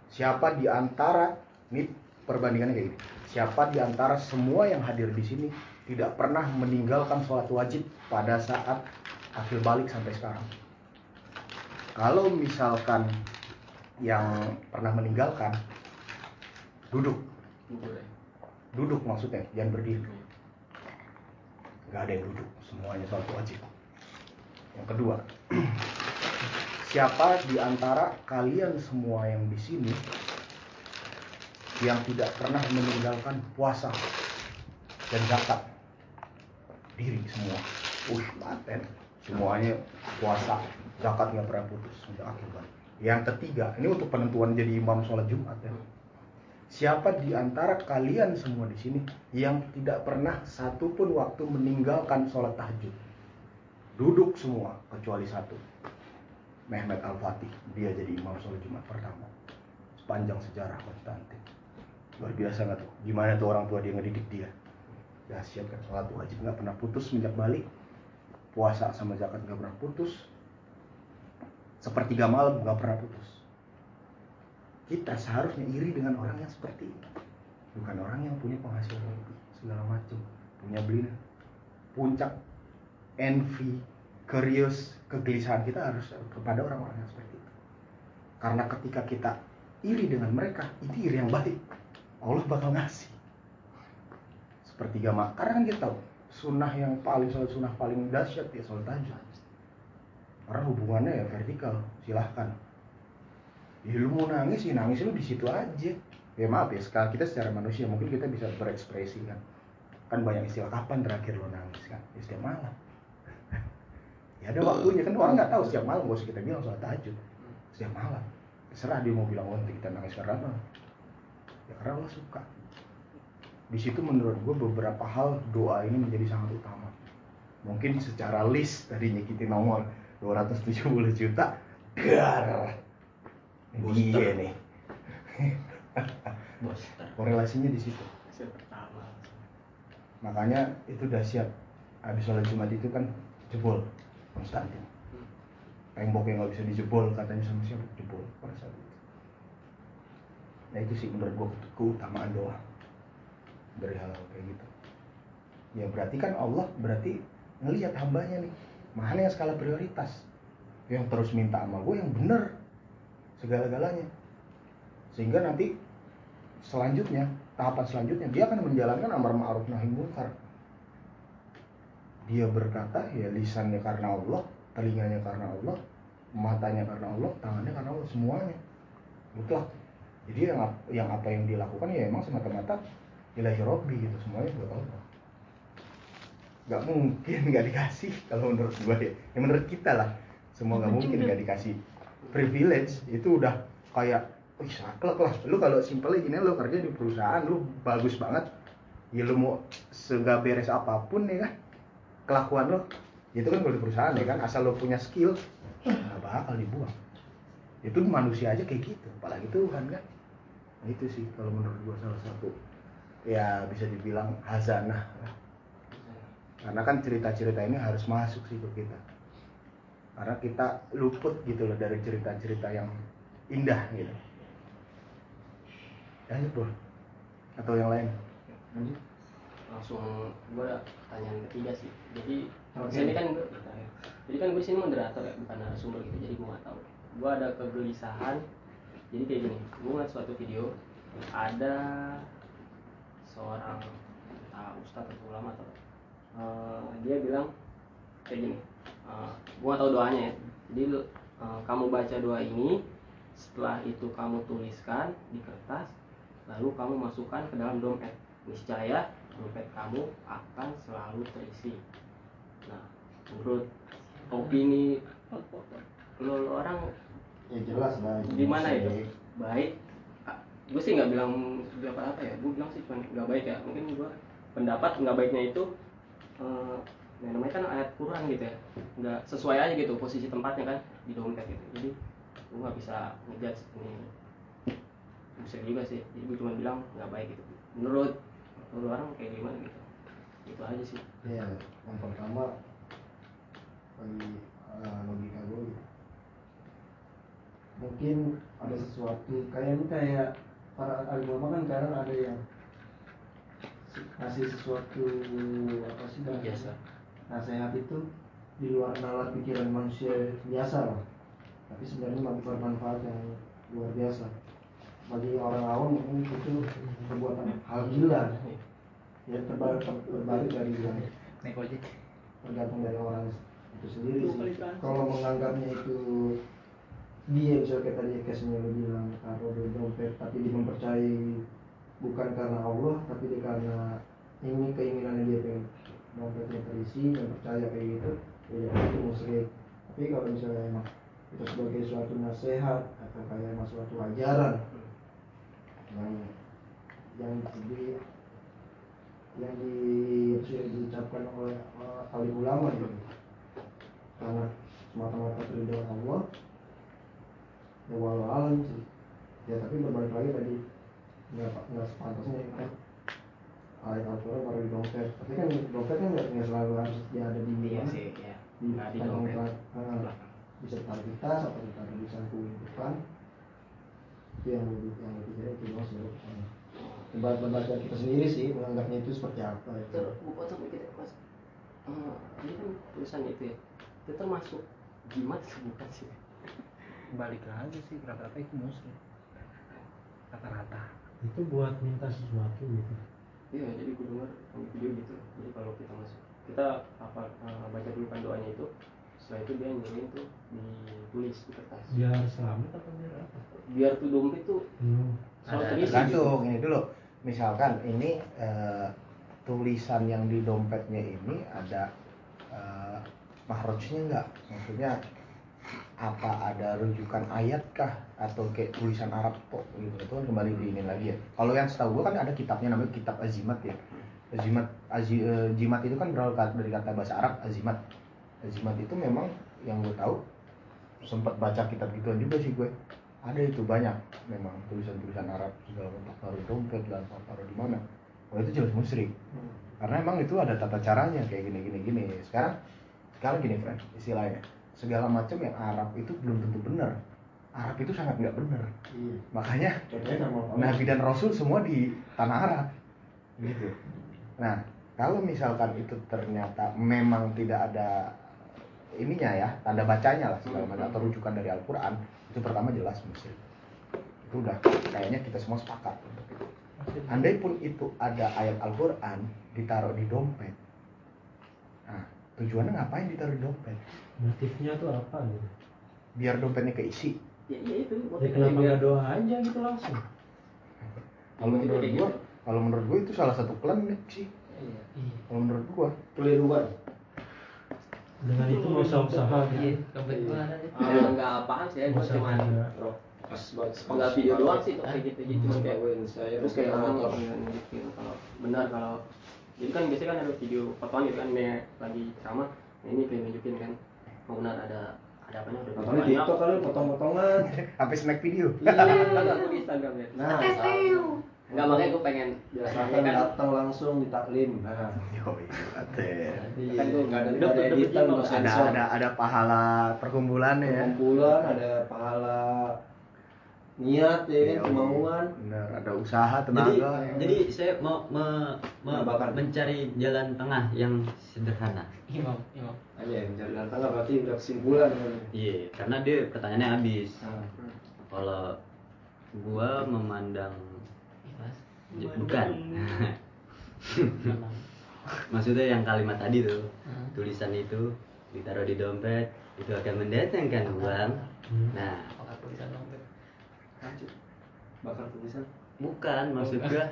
Siapa di antara, ini perbandingannya kayak gini. Siapa di antara semua yang hadir di sini tidak pernah meninggalkan sholat wajib pada saat akhir balik sampai sekarang? Kalau misalkan yang pernah meninggalkan, duduk. Duduk maksudnya, jangan berdiri. Nggak ada yang duduk, semuanya sholat wajib. Yang kedua, siapa di antara kalian semua yang di sini yang tidak pernah meninggalkan puasa dan zakat? Diri semua. Wih, manten. Semuanya puasa, zakat nggak pernah putus akhir balik. Yang ketiga, ini untuk penentuan jadi imam sholat Jumat ya. Siapa di antara kalian semua di sini yang tidak pernah satupun waktu meninggalkan sholat tahajud? Duduk semua kecuali satu. Mehmet Al-Fatih, dia jadi imam sholat Jumat pertama. Sepanjang sejarah Konstantin. Luar biasa nggak tuh? Gimana tuh orang tua dia ngedidik dia? Dahsyat kan sholat wajib nggak pernah putus semenjak balik. Puasa sama zakat nggak pernah putus. Sepertiga malam nggak pernah putus. Kita seharusnya iri dengan orang yang seperti ini. Bukan orang yang punya penghasilan lebih, segala macam. Punya beli puncak envy, curious, kegelisahan kita harus kepada orang-orang yang seperti itu. Karena ketika kita iri dengan mereka, itu iri yang baik. Allah bakal ngasih. Sepertiga mak. Karena kan kita tahu, sunnah yang paling sholat sunnah paling dahsyat ya sholat tahajud. Karena hubungannya ya vertikal, silahkan. Ya lu mau nangis sih nangis lu di situ aja. Ya maaf ya, sekali kita secara manusia mungkin kita bisa berekspresi kan. Kan banyak istilah kapan terakhir lo nangis kan? Ya setiap malam. ya ada waktunya kan orang nggak tahu setiap malam gak usah kita bilang sholat tahajud. Setiap malam. Terserah dia mau bilang oh, nanti kita nangis karena apa? Ya karena Allah suka. Di situ menurut gue beberapa hal doa ini menjadi sangat utama. Mungkin secara list tadi nyikitin nomor 270 juta, gar. Dia nih. Korelasinya di situ. Makanya itu dahsyat. Habis sholat Jumat itu kan jebol Konstantin. Tembok yang nggak bisa dijebol katanya sama siapa jebol pada saat itu. Nah itu sih menurut gue keutamaan doa dari hal, hal kayak gitu. Ya berarti kan Allah berarti ngelihat hambanya nih mana yang skala prioritas yang terus minta sama gue yang bener segala-galanya. Sehingga nanti selanjutnya tahapan selanjutnya dia akan menjalankan amar ma'ruf nahi munkar. Dia berkata ya lisannya karena Allah telinganya karena Allah matanya karena Allah tangannya karena Allah semuanya. Mutlak. Jadi yang yang apa yang dilakukan ya emang semata-mata ilahi robbi gitu semuanya buat Allah. Nggak mungkin nggak dikasih kalau menurut gue ya. ya menurut kita lah. Semua nggak mungkin nggak dikasih privilege itu udah kayak wih saklek lah. Lu kalau simpelnya gini lu kerja di perusahaan lu bagus banget. Ya lu mau segak beres apa pun ya kan kelakuan lo itu kan kalau di perusahaan ya kan asal lo punya skill nggak bakal dibuang. Itu manusia aja kayak gitu apalagi Tuhan kan. Nah, itu sih kalau menurut gua salah satu. Ya bisa dibilang hazanah. Karena kan cerita-cerita ini harus masuk sih ke kita karena kita luput gitu loh dari cerita-cerita yang indah gitu. Lanjut bro. Atau yang lain? Langsung gue pertanyaan ketiga sih. Jadi di sini kan gue jadi kan gue sini moderator ya bukan narasumber gitu jadi gue nggak tahu. Gue ada kegelisahan. Jadi kayak gini gue ngeliat suatu video ada seorang ustadz atau ulama atau eh, dia bilang kayak gini uh, gue gak tahu doanya ya. Jadi eh, kamu baca doa ini setelah itu kamu tuliskan di kertas lalu kamu masukkan ke dalam dompet. Niscaya dompet kamu akan selalu terisi. Nah menurut opini lo, lo orang ya jelas lah gimana itu baik. Gue sih nggak bilang dapat apa ya. Gue bilang sih cuma nggak baik ya. Mungkin gue pendapat nggak baiknya itu eh, ya namanya kan ayat Quran gitu ya. Nggak sesuai aja gitu posisi tempatnya kan di dompet gitu. Jadi gue nggak bisa ngejudge ini. Bisa juga sih. Jadi gue cuma bilang nggak baik gitu. Menurut menurut orang kayak gimana gitu. Itu aja sih. Ya yang pertama bagi eh, logika gue gitu. mungkin ada sesuatu kayak ini kayak para agama kan kadang ada yang ngasih sesuatu apa sih namanya? Biasa. nasihat itu di luar nalar pikiran manusia biasa lah tapi sebenarnya ber- bermanfaat yang luar biasa. Bagi orang awam mungkin itu perbuatan hal gila ya terbalik berbalik dari yang tergantung dari orang itu sendiri sih. Kalau menganggapnya itu dia misalnya kayak tadi Kesnya lo bilang taruh di dompet tapi dia mempercayai bukan karena Allah tapi dia karena ini keinginannya dia pengen dompetnya terisi dan percaya kayak gitu ya itu musyrik tapi kalau misalnya emang itu sebagai suatu nasihat atau kayak emang suatu ajaran yang yang di yang di, diucapkan oleh uh, alim ulama gitu. Karena semata-mata keridhaan Allah ya walau alam sih. Ya tapi berbalik lagi tadi nggak nggak sepantasnya ya kan ayat Al-Quran baru di dompet. Tapi kan dompet kan nggak selalu harus dia ada di iya mana? sih ya di nggak di kantong dompet. belakang. Ah, bisa taruh di tas atau ditaruh di saku depan. Itu yang lebih yang lebih kira itu doang sih. Tempat membaca kita sendiri sih menganggapnya itu seperti apa ya. ter buku tuh kita mas eh, ini kan tulisan itu ya. Itu termasuk jimat bukan sih? Balik lagi sih rata-rata itu muslim rata-rata itu buat minta sesuatu gitu iya jadi gue dengar video gitu. Jadi kalau kita masuk kita apa eh, baca dulu kan doanya itu setelah itu dia nyuruhin tuh ditulis di kertas. Biar selamat apa biar apa? Biar tuh dompet tuh Hmm. Ada- terisi gitu. tergantung ini dulu. Misalkan ini eh, tulisan yang di dompetnya ini ada eh, mahrojnya nggak? Maksudnya apa ada rujukan ayat kah atau kayak tulisan Arab kok gitu? Itu kan kembali di ini lagi ya. Kalau yang setahu gua kan ada kitabnya namanya kitab azimat ya. Azimat azi, eh, jimat itu kan berawal ka- dari kata bahasa Arab azimat. Azimat itu memang yang gue tahu sempat baca kitab gituan juga sih gue ada itu banyak. Memang tulisan-tulisan Arab segala macam. Taruh dompet dan taruh di mana. Oh itu jelas musyrik. Karena emang itu ada tata caranya kayak gini gini gini. Sekarang sekarang gini friend istilahnya segala macam yang Arab itu belum tentu benar. Arab itu sangat nggak benar. Iya. makanya. Nabi dan Rasul semua di tanah Arab. Gitu. Nah kalau misalkan itu ternyata memang tidak ada ininya ya tanda bacanya lah segala macam atau rujukan dari Al-Quran itu pertama jelas musyrik itu udah kayaknya kita semua sepakat untuk itu. Andai pun itu ada ayat Al-Quran ditaruh di dompet tujuannya ngapain ditaruh di dompet? Motifnya tuh apa gitu? Biar dompetnya keisi. Ya iya itu. Ya kenapa nggak doa aja gitu langsung? Kalau menurut gua gitu. kalau menurut gua itu salah satu klinik sih Iya. kalau menurut gua. Keliruan. Dengan itu mau usaha usaha iya gitu deh Ah, nggak apaan sih ya gue Nggak cuma ada. pas buat nggak video doang sih kayak gitu jadi cuma kayak terus kayak orang nunjukin kalau benar kalau jadi kan biasanya kan ada video potongan gitu kan nih lagi ceramah nah ini kayak nunjukin kan. Mau benar ada ada apanya? Udah Nonton di TikTok kali potong-potongan. sampai snack video. Iya kan aku di Instagram ya. Nah, sama. nggak makanya gue pengen Biasakan kan. datang langsung di taklim. Nah, Yo, iya, Kan gua nggak ada udah- nggak ada editan, ada sensor. ada ada pahala perkumpulannya ya. Kumpulan, ada pahala niat ya kan, Iya, kemauan. bener ada usaha jadi tenaga jadi saya mau me- me- Menambahkan. mencari jalan tengah yang sederhana. Imam imam Aja mencari jalan tengah berarti udah kesimpulan kan. iya karena dia pertanyaannya habis. Nah, kalau gua memandang Ya, bukan. Maksudnya yang kalimat tadi tuh Hmm. tulisan itu ditaruh di dompet itu akan mendatangkan uang. Hmm. nah bakar tulisan. bukan maksud gua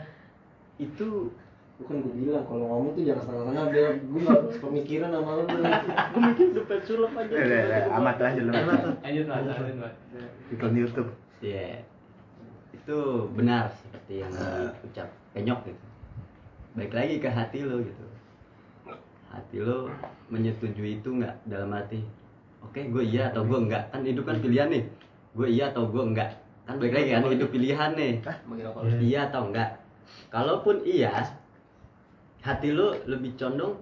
itu Bukan gue bilang kalau ngomong tuh jangan setengah-setengah biar gue nggak pemikiran sama lu. gue mikir dompet sulap aja. Eh, eh, eh, amat aja lu lanjut mas lanjut mas. Iklan YouTube. Ya itu benar seperti yang diucap penyok gitu. Baik lagi ke hati lo gitu. Hati lo menyetujui itu nggak dalam hati oke gue iya atau gue enggak kan hidup kan pilihan nih. Gue iya atau gue enggak kan baik lagi kan hidup pilihan nih. Apa? Iya. iya atau enggak? Kalaupun iya hati lu lebih condong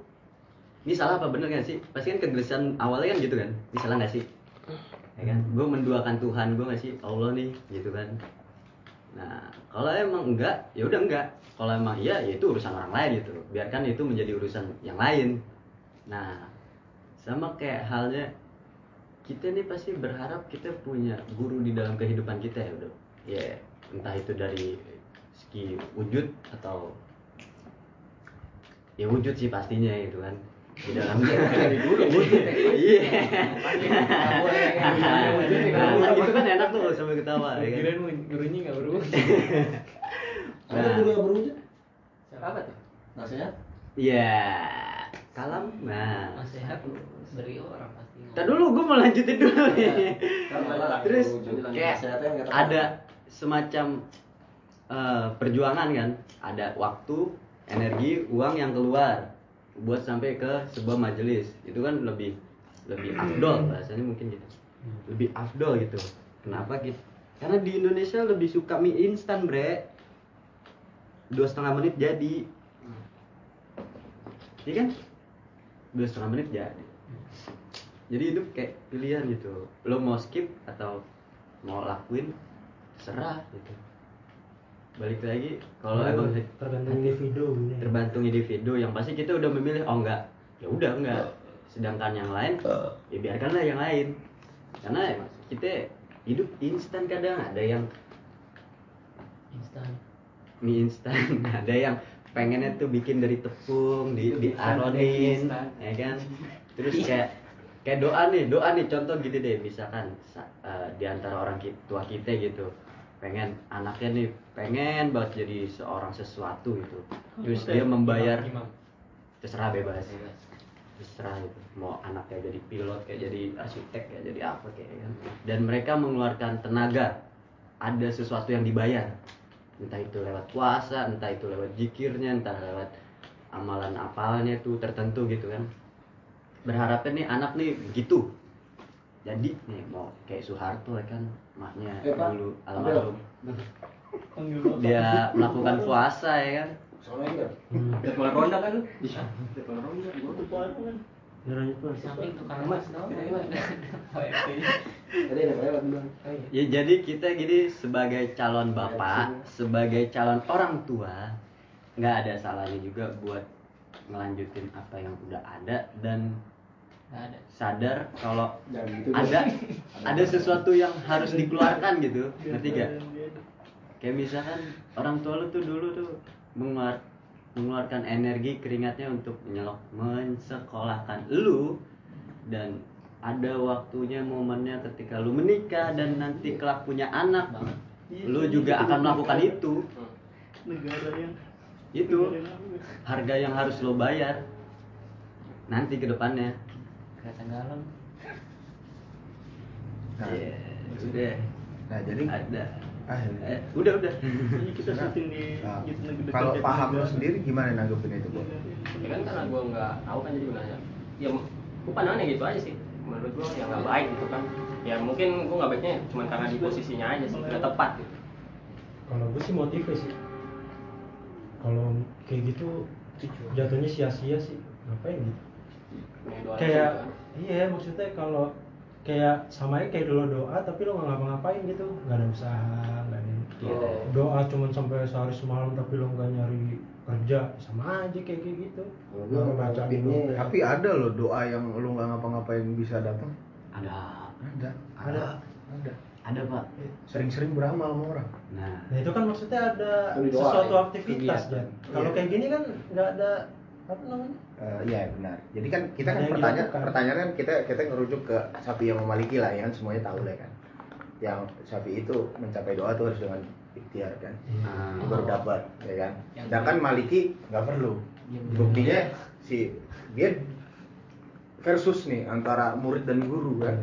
ini salah apa bener gak sih? Pasti kan kegelisahan awalnya kan gitu kan? Ini salah gak sih? Ya kan? Gue menduakan Tuhan gue gak sih? Allah nih gitu kan? Nah kalau emang enggak ya udah enggak. Kalau emang iya ya itu urusan orang lain gitu. Biarkan itu menjadi urusan yang lain. Nah sama kayak halnya kita nih pasti berharap kita punya guru di dalam kehidupan kita ya bro ya entah itu dari segi wujud atau ya wujud sih pastinya gitu kan di dalam wujud iya Nggak boleh, nggak boleh. Nah, kan gitu kan enak tuh sambil ketawa ya kan Kirain gurunya nggak berwujud. Ada Nah. guru yang berwujud? Apa tuh? Nasihat? Iya, kalam. Nah, Nasihat dari orang. Tadi dulu gue mau lanjutin dulu nih. Terus kayak ada semacam eh, perjuangan kan, ada waktu, energi, uang yang keluar buat sampai ke sebuah majelis. Itu kan lebih lebih afdol bahasanya mungkin gitu. Lebih afdol gitu. Kenapa gitu? Karena di Indonesia lebih suka mie instan, bre. Dua setengah menit jadi. Iya kan? Dua setengah menit jadi jadi itu kayak pilihan gitu. Lo mau skip atau mau lakuin serah gitu. Balik lagi kalau emang tergantung individu ini terbantung individu yang pasti kita udah memilih oh enggak. Ya udah enggak. Sedangkan yang lain ya biarkanlah yang lain. Karena kita hidup instan kadang ada yang Instan. mie instan. Ada yang pengennya tuh bikin dari tepung di diaronin ya kan? terus kayak kayak doa nih doa nih. Contoh gini deh misalkan sa- eh, di antara orang tua kita gitu pengen anaknya nih pengen banget jadi seorang sesuatu gitu. Terus dia membayar terserah bebas. Terserah itu mau anaknya jadi pilot kayak jadi arsitek kayak jadi apa kayak kan dan mereka mengeluarkan tenaga. Ada sesuatu yang dibayar. Entah itu lewat puasa entah itu lewat jikirnya entah lewat amalan apalnya tuh tertentu gitu kan berharapnya nih anak nih begitu jadi nih mau kayak Soeharto ya kan maknya Eh, dulu almarhum. Dia melakukan puasa ya kan. Soalnya enggak. Depan ronda kan? Lu? Depan ronda, gua tuh puasa kan. Ya. Ya jadi kita gini sebagai calon bapak, sebagai calon orang tua, nggak ada salahnya juga buat ngelanjutin apa yang udah ada dan. Sadar kalau gitu. ada ada sesuatu yang harus dikeluarkan gitu, ngerti gak? Kayak misalkan orang tua lu tuh dulu tuh mengeluar, mengeluarkan energi keringatnya untuk menyelok mensekolahkan lu. Dan ada waktunya momennya ketika lu menikah dan nanti kelak punya anak. Lu juga akan melakukan itu. Negara yang itu. harga yang harus lo bayar. Nanti ke depannya Kereta galang. Nah, Iya, udah nah jadi ada. Ah, Eh, udah udah. Ini kita syuting di nah, gitu kalau paham lo sendiri gimana nanggepin itu Bob? ya kan karena gue nggak tahu kan jadi gunanya ya gue pandangannya gitu aja sih. Menurut gue yang nggak baik gitu kan. Ya mungkin gue nggak baiknya cuma karena di posisinya aja sih nggak tepat gitu. Kalau gue sih motifnya sih. Kalau kayak gitu jatuhnya sia-sia sih. Ngapain gitu kayak juga. iya maksudnya kalau kayak sama aja kayak dulu doa tapi lo nggak ngapa-ngapain gitu nggak ada usaha nggak ada Iya. doa cuman sampai sehari semalam tapi lo nggak nyari kerja sama aja kayak kayak gitu Baru baca dulu tapi ada loh doa yang lu nggak ngapa-ngapain bisa datang ada ada Ada. ada ada pak sering-sering beramal sama orang nah nah itu kan maksudnya ada sesuatu aktivitas. Jan. kalau Iya. kayak gini kan nggak ada apa namanya Eh, Iya benar. Jadi kan kita Ada kan pertanyaan kan kita kita ngerujuk ke sapi yang memaliki lah ya kan semuanya tahu lah kan. Yang sapi itu mencapai doa tuh harus dengan ikhtiar kan. Ah. Itu baru dapat ya kan. Yang Sedangkan maliki nggak perlu. Iya, Buktinya si dia versus nih antara murid dan guru kan.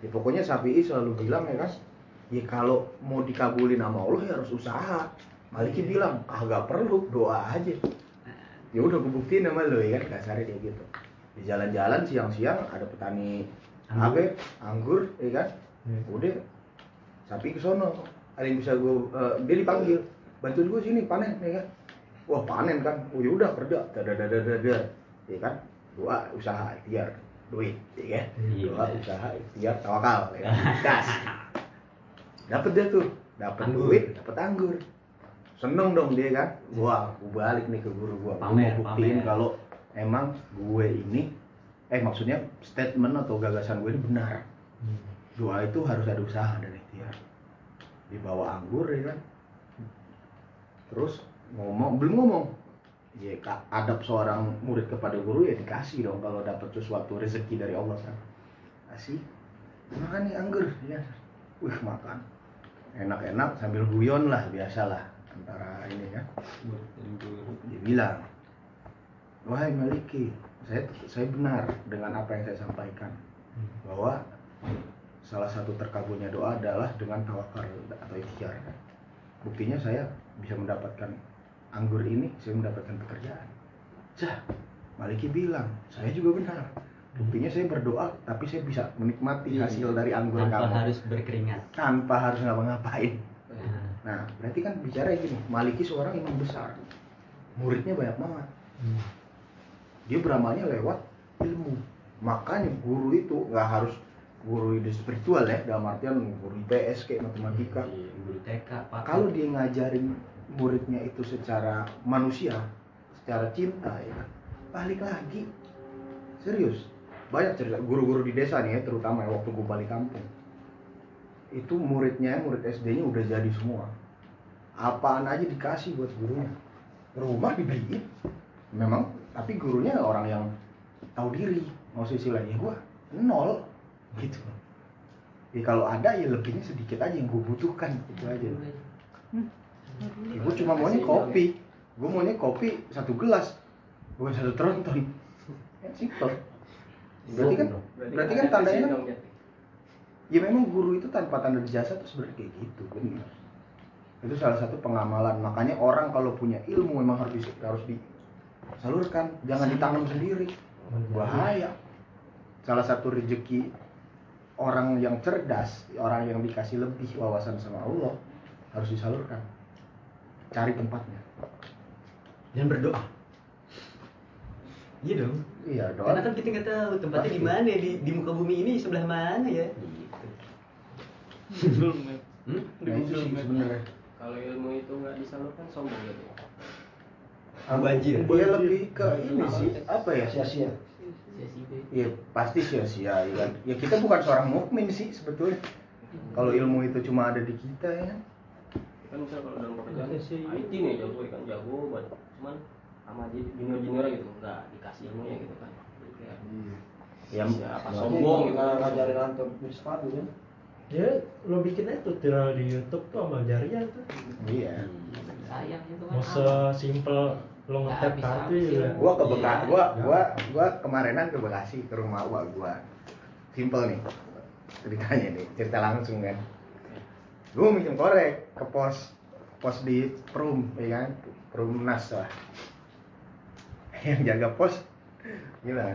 Ya, pokoknya sapi selalu bilang ya kan. Ya kalau mau dikabulin sama Allah ya harus usaha. Maliki bilang kagak perlu doa aja ya udah gue buktiin sama lo ya kan? Kasarnya kayak gitu. Di jalan-jalan siang-siang ada petani Anggur. anggur ya kan? Hmm. udah sapi ke sono. Ada yang bisa gue dia dipanggil bantuin gue sini panen ya kan? Wah panen kan? Oh yaudah kerja. Dadadadadada ya kan? Doa usaha ikhtiar duit ya kan? Iya, doa bener. usaha ikhtiar tawakal ya kan? Gas. Dapet dia tuh. Anggur. duit dapet anggur seneng dong dia kan? Wah gue balik nih ke guru gue Pamer, Gua buktiin kalau emang gue ini eh maksudnya statement atau gagasan gue ini benar. Doa itu harus ada usaha dan ikhtiar. Dibawa anggur ya kan? Terus ngomong belum ngomong. Ya adab seorang murid kepada guru ya dikasih dong kalau dapat sesuatu rezeki dari Allah kan? Kasih makan nih anggur ya. Wih makan. Enak-enak sambil guyon lah biasalah antara ini kan dia bilang wahai Maliki saya saya benar dengan apa yang saya sampaikan bahwa salah satu terkabulnya doa adalah dengan tawakal atau ikhtiar. Kan. buktinya saya bisa mendapatkan anggur ini saya mendapatkan pekerjaan. Cah, Maliki bilang saya juga benar. Buktinya saya berdoa tapi saya bisa menikmati hasil dari anggur Iya. tanpa kamu. harus berkeringat. Tanpa harus ngapa-ngapain nah berarti kan bicara gini Maliki seorang imam besar. Muridnya banyak banget. Dia beramalnya lewat ilmu. Makanya guru itu nggak harus guru ide spiritual ya dalam artian guru IPS kayak matematika. Iya, guru TK Pak. Kalau dia ngajarin muridnya itu secara manusia secara cinta ya kan, balik lagi. Serius banyak cerita guru-guru di desa nih ya terutama ya, waktu gue balik kampung itu muridnya murid SD-nya udah jadi semua. Apaan aja dikasih buat gurunya. Rumah dibeliin. Memang tapi gurunya orang yang tahu diri. Mau istilahnya gue nol. Gitu. Ya kalau ada ya lebihnya sedikit aja yang gue butuhkan. Itu aja. Gue cuma maunya kopi. gue maunya kopi satu gelas. Bukan satu tronton. Kan simple berarti kan berarti kan tandanya kan ya memang guru itu tanpa tanda jasa tuh sebenarnya kayak gitu benar itu salah satu pengamalan. Makanya orang kalau punya ilmu memang harus di, harus disalurkan. Jangan ditanam sendiri. Bahaya. Salah satu rezeki orang yang cerdas orang yang dikasih lebih wawasan sama Allah harus disalurkan. Cari tempatnya. Dan berdoa. Iya dong. Iya doa. Karena kan kita nggak tahu tempatnya di mana di, di muka bumi ini sebelah mana ya Google Map. hmm? Di nah Google Map. sebenarnya. Kalau ilmu itu nggak disalurkan sombong gitu. Banjir. dia lebih ke ini sih apa ya? Sia-sia. Sesi B ya pasti sia-sia ya kan? Ya kita bukan seorang mukmin sih sebetulnya. Kalau ilmu itu cuma ada di kita ya kan? Misal kalau dalam pekerjaan IT nih jago ya kan? Jago buat cuman sama junior junior gitu. Nggak dikasih ilmunya gitu kan. Kayak ya siapa sombong gitu. Nggak ngajarin antum beli sepatu kan ya lo bikin aja tutorial di YouTube tuh amal jariah tuh iya. Sayang itu kan mau sesimpel lo habis kartu habis. juga gua ke Iya. Bekasi gua gua gua kemarinan ke Bekasi ke rumah gua gua. Simple nih ceritanya nih cerita langsung kan. Gua minjem korek ke pos pos di perum ya kan? Perum nas lah. Yang jaga pos gila.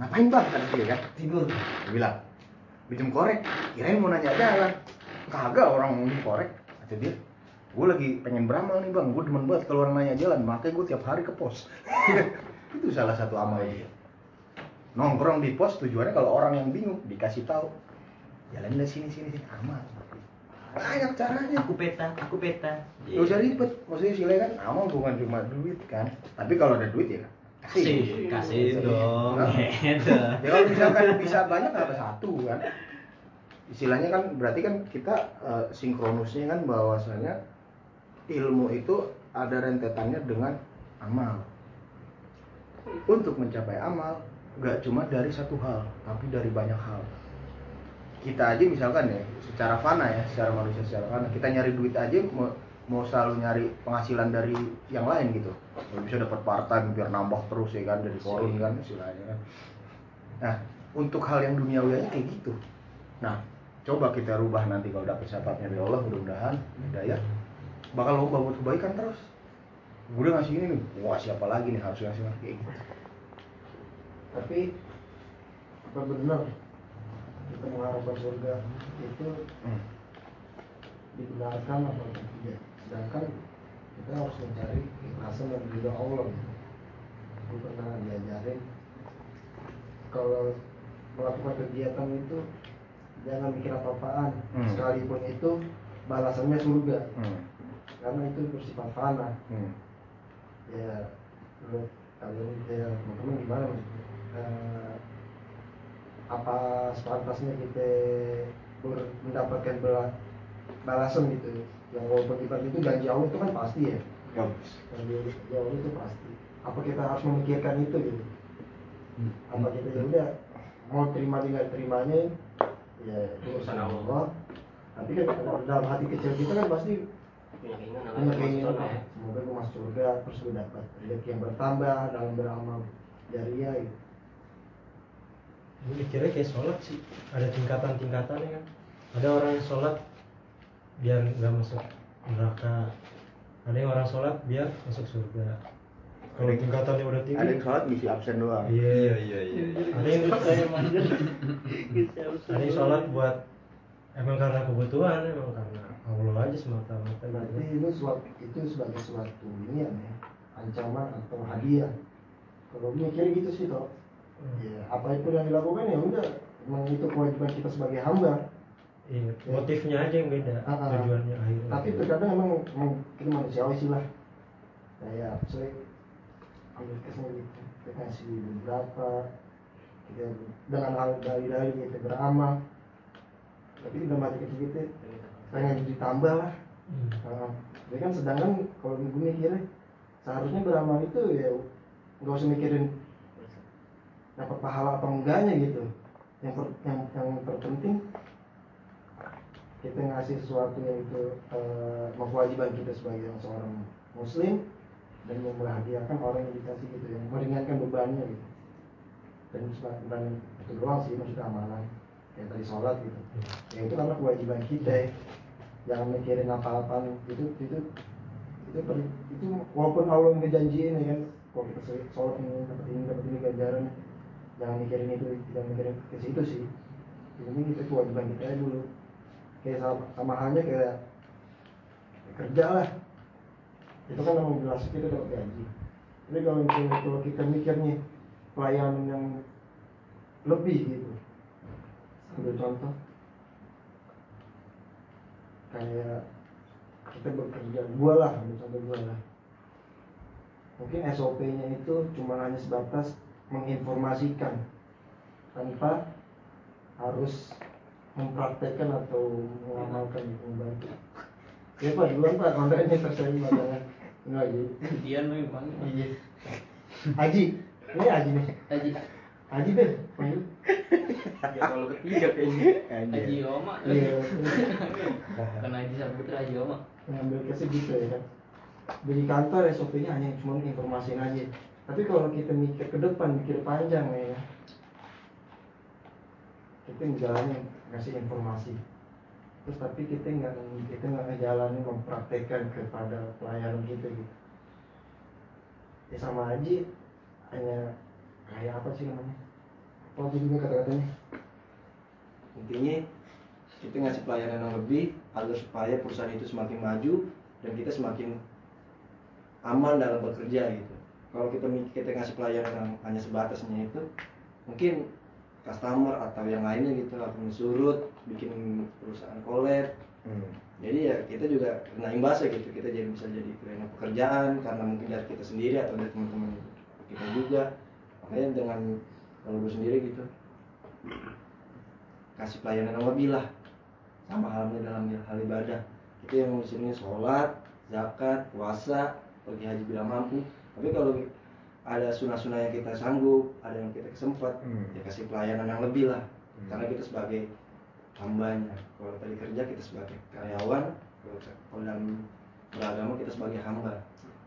Ngapain bang? Kata dia kan. Tidur. Bilang minjem korek. Kirain mau nanya jalan. Kagak orang mau korek kata dia. Gue lagi pengen beramal nih bang. Gue demen banget kalau orang nanya jalan. Makanya gue tiap hari ke pos. Itu salah satu amal dia. Nongkrong di pos tujuannya kalau orang yang bingung dikasih tahu. Jalan dari sini sini sini. Amal banyak caranya. Aku peta aku peta. Gak usah ribet, maksudnya sih kan amal bukan cuma duit kan. Tapi kalau ada duit ya kasih. Kasih. Dong. Gitu. Ya kalau misalkan bisa banyak apa satu kan? Istilahnya kan berarti kan kita eh, sinkronusnya kan bahwasanya ilmu itu ada rentetannya dengan amal. Untuk mencapai amal nggak cuma dari satu hal tapi dari banyak hal. Kita aja misalkan ya secara fana ya secara manusia secara fana kita nyari duit aja mau, selalu nyari penghasilan dari yang lain gitu. Kalau bisa dapat part time biar nambah terus ya kan dari korun kan istilahnya kan. Nah untuk hal yang duniawi aja kayak gitu. Nah coba kita rubah nanti kalau dapat syafaatnya dari Allah mudah-mudahan hidayah bakal lomba buat kebaikan terus. Gue udah ngasih ini nih. Wah siapa lagi nih harus ngasih kayak gitu. Tapi apa benar kita mengharapkan surga itu Hmm. dibenarkan apa tidak sedangkan kita harus mencari ikhlasan dan ridho Allah gitu. Aku pernah diajarin kalau melakukan kegiatan itu jangan mikir apa-apaan Hmm. sekalipun itu balasannya surga Hmm. karena itu bersifat fana Hmm. ya menurut kalian ya teman-teman gimana Eh, apa sepantasnya kita ber- mendapatkan balasan gitu yang walaupun ibarat itu janji Allah itu kan pasti ya. Bagus. janji Allah itu pasti. Apa kita harus memikirkan itu gitu? Hmm. apa kita ya udah mau terima dengan terimanya ya itu Urusan Allah. Tapi kan dalam hati kecil kita kan pasti punya keinginan ya. Semoga gue masuk surga terus gue dapat rezeki yang bertambah dalam beramal jariah gitu. Gue mikirnya kayak sholat sih. Ada tingkatan-tingkatannya kan. Ada orang yang sholat biar nggak masuk neraka. Ada yang orang sholat biar masuk surga. Kalau tingkatannya udah tinggi. Ada yang sholat ngisi absen doang. iya iya iya ada yang ada yang sholat buat emang karena kebutuhan emang karena Allah aja semata-mata berarti gitu. itu suatu itu sebagai suatu ini ya ancaman atau hadiah. Kalau mikirnya gitu sih toh Hmm. ya apa itu yang dilakukan? Ya udah emang itu kewajiban kita sebagai hamba Iya, motifnya aja yang beda ah. tujuannya akhirnya. Tapi terkadang emang, kita manusiawi sih lah kayak saya ambil kesan gitu kita kasih beberapa dengan hal dari dari kita beramal. Tapi dalam hati kecil kita pengen ditambah lah. Hmm. Ya kan sedangkan kalau gue mikirnya seharusnya beramal itu ya nggak usah mikirin dapat pahala atau enggaknya gitu. Yang per- yang yang terpenting kita ngasih sesuatu yang itu eh, kewajiban kita sebagai seorang muslim dan membahagiakan orang yang dikasih gitu yang meringankan bebannya gitu. Dan dan itu doang sih maksudnya amalan. Kayak tadi sholat gitu. Ya itu karena kewajiban kita. Ya. jangan mikirin apa-apa itu itu itu per- itu walaupun Allah ngejanjiin ya kan kalau kita sholat ini dapat ini dapat ini ganjaran jangan mikirin itu jangan mikirin ke situ sih. Yang penting kita kewajiban kita dulu kayak sama, sama halnya kayak kerja lah. Itu kan nama jelas kita dapat gaji tapi kalau misalnya kalau kita mikirnya pelayanan yang lebih gitu. Ambil contoh. Kayak kita bekerja gua lah ambil contoh gua lah. Mungkin SOP-nya itu cuma hanya sebatas menginformasikan tanpa harus mempraktekkan atau mengamalkan itu membantu. Ya pak duluan pak kontennya terserah belakangan enggak Haji Dia memang. iya. Haji. Ini Haji nih Haji. Haji Ben panggil. Ya kalau ketiga kayaknya. Haji. Oma. iya Bukan Haji Saputra, Haji Oma. ngambil kesih gitu ya kan di kantor SOP-nya hanya cuma informasiin aja. Tapi kalau kita mikir ke depan mikir panjang ya. Kita ngejalanin ngasih informasi. Terus tapi kita nggak kita nggak ngejalanin mempraktekkan kepada pelayanan kita gitu. Ya sama aja hanya kayak apa sih namanya? Apa juga kata-katanya? Intinya kita ngasih pelayanan yang lebih agar supaya perusahaan itu semakin maju dan kita semakin aman dalam bekerja gitu. Kalau kita kita ngasih pelayanan yang hanya sebatasnya itu mungkin customer atau yang lainnya gitu atau surut bikin perusahaan kolab Hmm. jadi ya kita juga kena imbasnya gitu. Kita jadi bisa jadi kena pekerjaan karena mungkin dari kita sendiri atau dari teman-teman kita juga. Makanya dengan kalau gue sendiri gitu kasih pelayanan yang lebih lah. Sama halnya dalam hal ibadah. Kita yang musimnya sholat zakat puasa pergi haji bila mampu. Tapi kalau ada sunah-sunah yang kita sanggup ada yang kita kesempat Hmm. ya kasih pelayanan yang lebih lah. Hmm. karena kita sebagai hambanya kalau tadi kerja kita sebagai karyawan kalau dalam beragama kita sebagai hamba.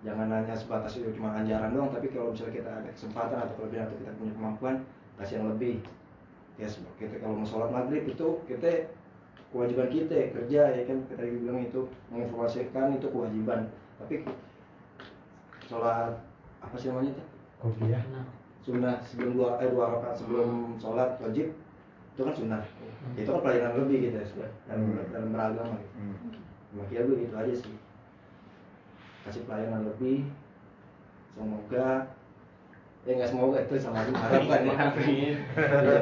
Jangan hanya sebatas itu cuma anjaran doang tapi kalau misalnya kita ada kesempatan atau kelebihan atau kita punya kemampuan kasih yang lebih. Ya kita kalau mau sholat maghrib itu kita kewajiban kita kerja ya kan kita bilang itu menginformasikan itu kewajiban. Tapi sholat apa sih namanya itu kopiah sunnah sebelum dua eh dua rakaat sebelum sholat wajib itu kan sunnah. Itu kan pelajaran lebih gitu ya dalam, Hmm. dalam beragama gitu. Hmm. makanya gue gitu aja sih. Kasih pelayanan lebih semoga ya nggak semoga itu sama aja mengharapkan ya.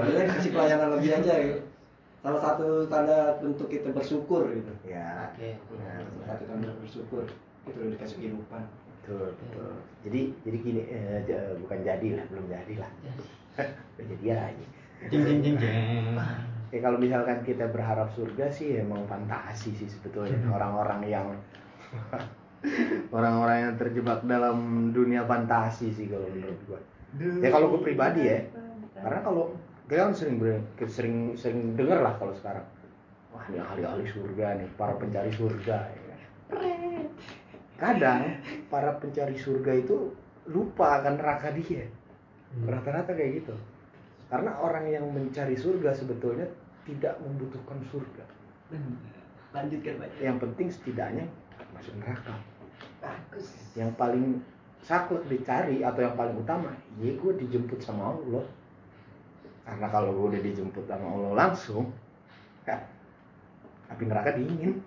Maksudnya kasih pelayanan lebih aja gitu salah satu tanda bentuk kita bersyukur gitu. Ya. Oke. Nah, salah satu tanda bersyukur kita udah dikasih kehidupan betul betul. Jadi jadi gini eh, bukan jadi lah belum jadi lah. Udah jadi aja jeng jeng jeng jeng. Ya kalau misalkan kita berharap surga sih emang fantasi sih sebetulnya. Orang-orang yang orang-orang yang terjebak dalam dunia fantasi sih kalau menurut gua. Ya kalau gue pribadi ya karena kalau kita kan sering sering sering dengar lah kalau sekarang wah ini ahli-ahli surga nih para pencari surga ya kan. Kadang para pencari surga itu lupa akan neraka dia. Rata-rata kayak gitu. Karena orang yang mencari surga sebetulnya tidak membutuhkan surga. Lanjutkan pak. Yang penting setidaknya masuk neraka. Yang paling saklek dicari atau yang paling utama ya gue dijemput sama Allah. Karena kalau gue udah dijemput sama Allah langsung ya, api neraka dingin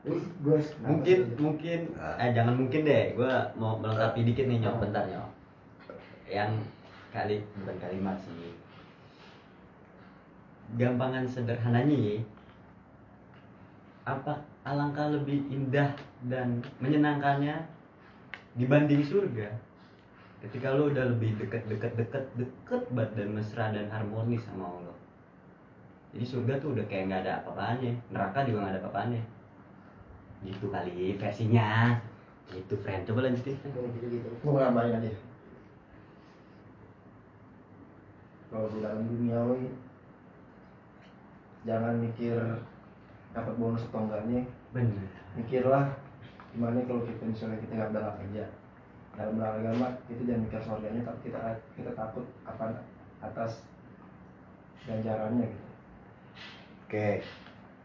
gue mungkin mungkin eh jangan mungkin deh gue mau melengkapi dikit nih nyok bentar nyok. Yang kali bukan kalimat sih. Gampangan sederhananya ya. Apa alangkah lebih indah dan menyenangkannya dibanding surga? Ketika lo udah lebih deket deket deket deket banget dan mesra dan harmonis sama Allah. Jadi surga tuh udah kayak nggak ada apa-apanya. Neraka juga nggak ada apa-apanya gitu kali versinya. Gitu friend. Coba lanjutin gitu gitu gue nambahin aja. Kalau di dalam dunia ini jangan mikir dapat bonus atau enggaknya. Bener. Mikirlah gimana kalau kita misalnya kita nggak nggak kerja. Dalam beragama kita jangan mikir surganya tapi kita kita takut apa atas ganjarannya gitu. Oke.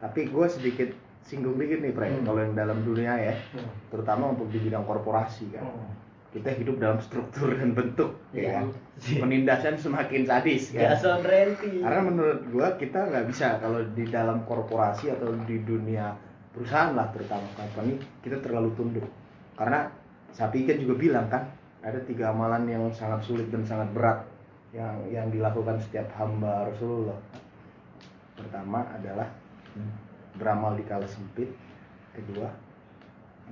Tapi gue sedikit singgung dikit nih Pre. Hmm. kalau yang dalam dunia ya Hmm. terutama untuk di bidang korporasi kan. Kita hidup dalam struktur dan bentuk ya. Kan penindasan semakin sadis kan Jason Renti karena menurut gua kita nggak bisa kalau di dalam korporasi atau di dunia perusahaan lah terutama company kita terlalu tunduk. Karena saya pikir juga bilang kan ada tiga amalan yang sangat sulit dan sangat berat yang yang dilakukan setiap hamba Rasulullah. Pertama adalah beramal di kala sempit. Kedua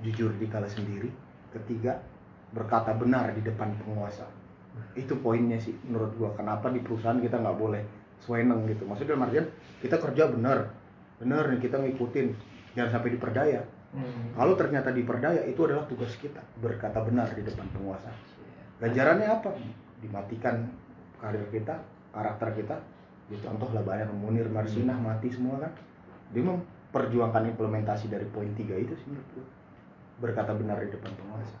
jujur di kala sendiri. Ketiga berkata benar di depan penguasa. Itu poinnya sih menurut gua. Kenapa di perusahaan kita nggak boleh sweneng gitu? Maksudnya dalam artian kita kerja benar. Benar nih kita ngikutin. Jangan sampai diperdaya. Kalau ternyata diperdaya itu adalah tugas kita. Berkata benar di depan penguasa. Ganjarannya apa? Dimatikan karir kita karakter kita. Ya contoh lah banyak Munir Marsinah mati semua kan. Dia memperjuangkan implementasi dari poin tiga itu sih menurut gua. Berkata benar di depan penguasa.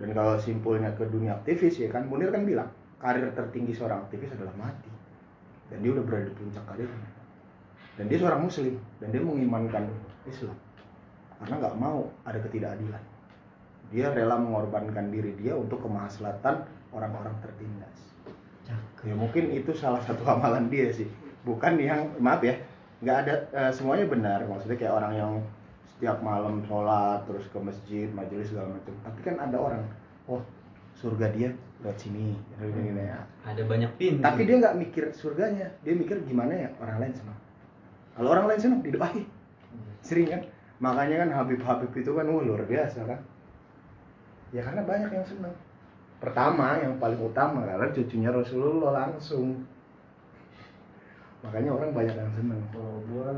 Dan kalau simpulnya ke dunia aktivis ya kan Munir kan bilang karir tertinggi seorang aktivis adalah mati. Dan dia udah berada di puncak karirnya. Dan dia seorang muslim dan dia mengimankan Islam. Karena nggak mau ada ketidakadilan. Dia rela mengorbankan diri dia untuk kemaslahatan orang-orang tertindas. Ya mungkin itu salah satu amalan dia sih. Bukan yang maaf ya nggak ada eh, semuanya benar. Maksudnya kayak orang yang setiap malam sholat terus ke masjid majelis segala macam. Tapi kan ada orang oh surga dia lewat sini. Gini, gini, ya. ada banyak pintu tapi dia nggak mikir surganya. Dia mikir gimana ya orang lain senang. Kalau orang lain senang didoain. Sering kan? Makanya kan Habib Habib itu kan wah luar biasa kan? Ya karena banyak yang senang. Pertama yang paling utama karena cucunya Rasulullah langsung makanya orang banyak yang senang kalau gue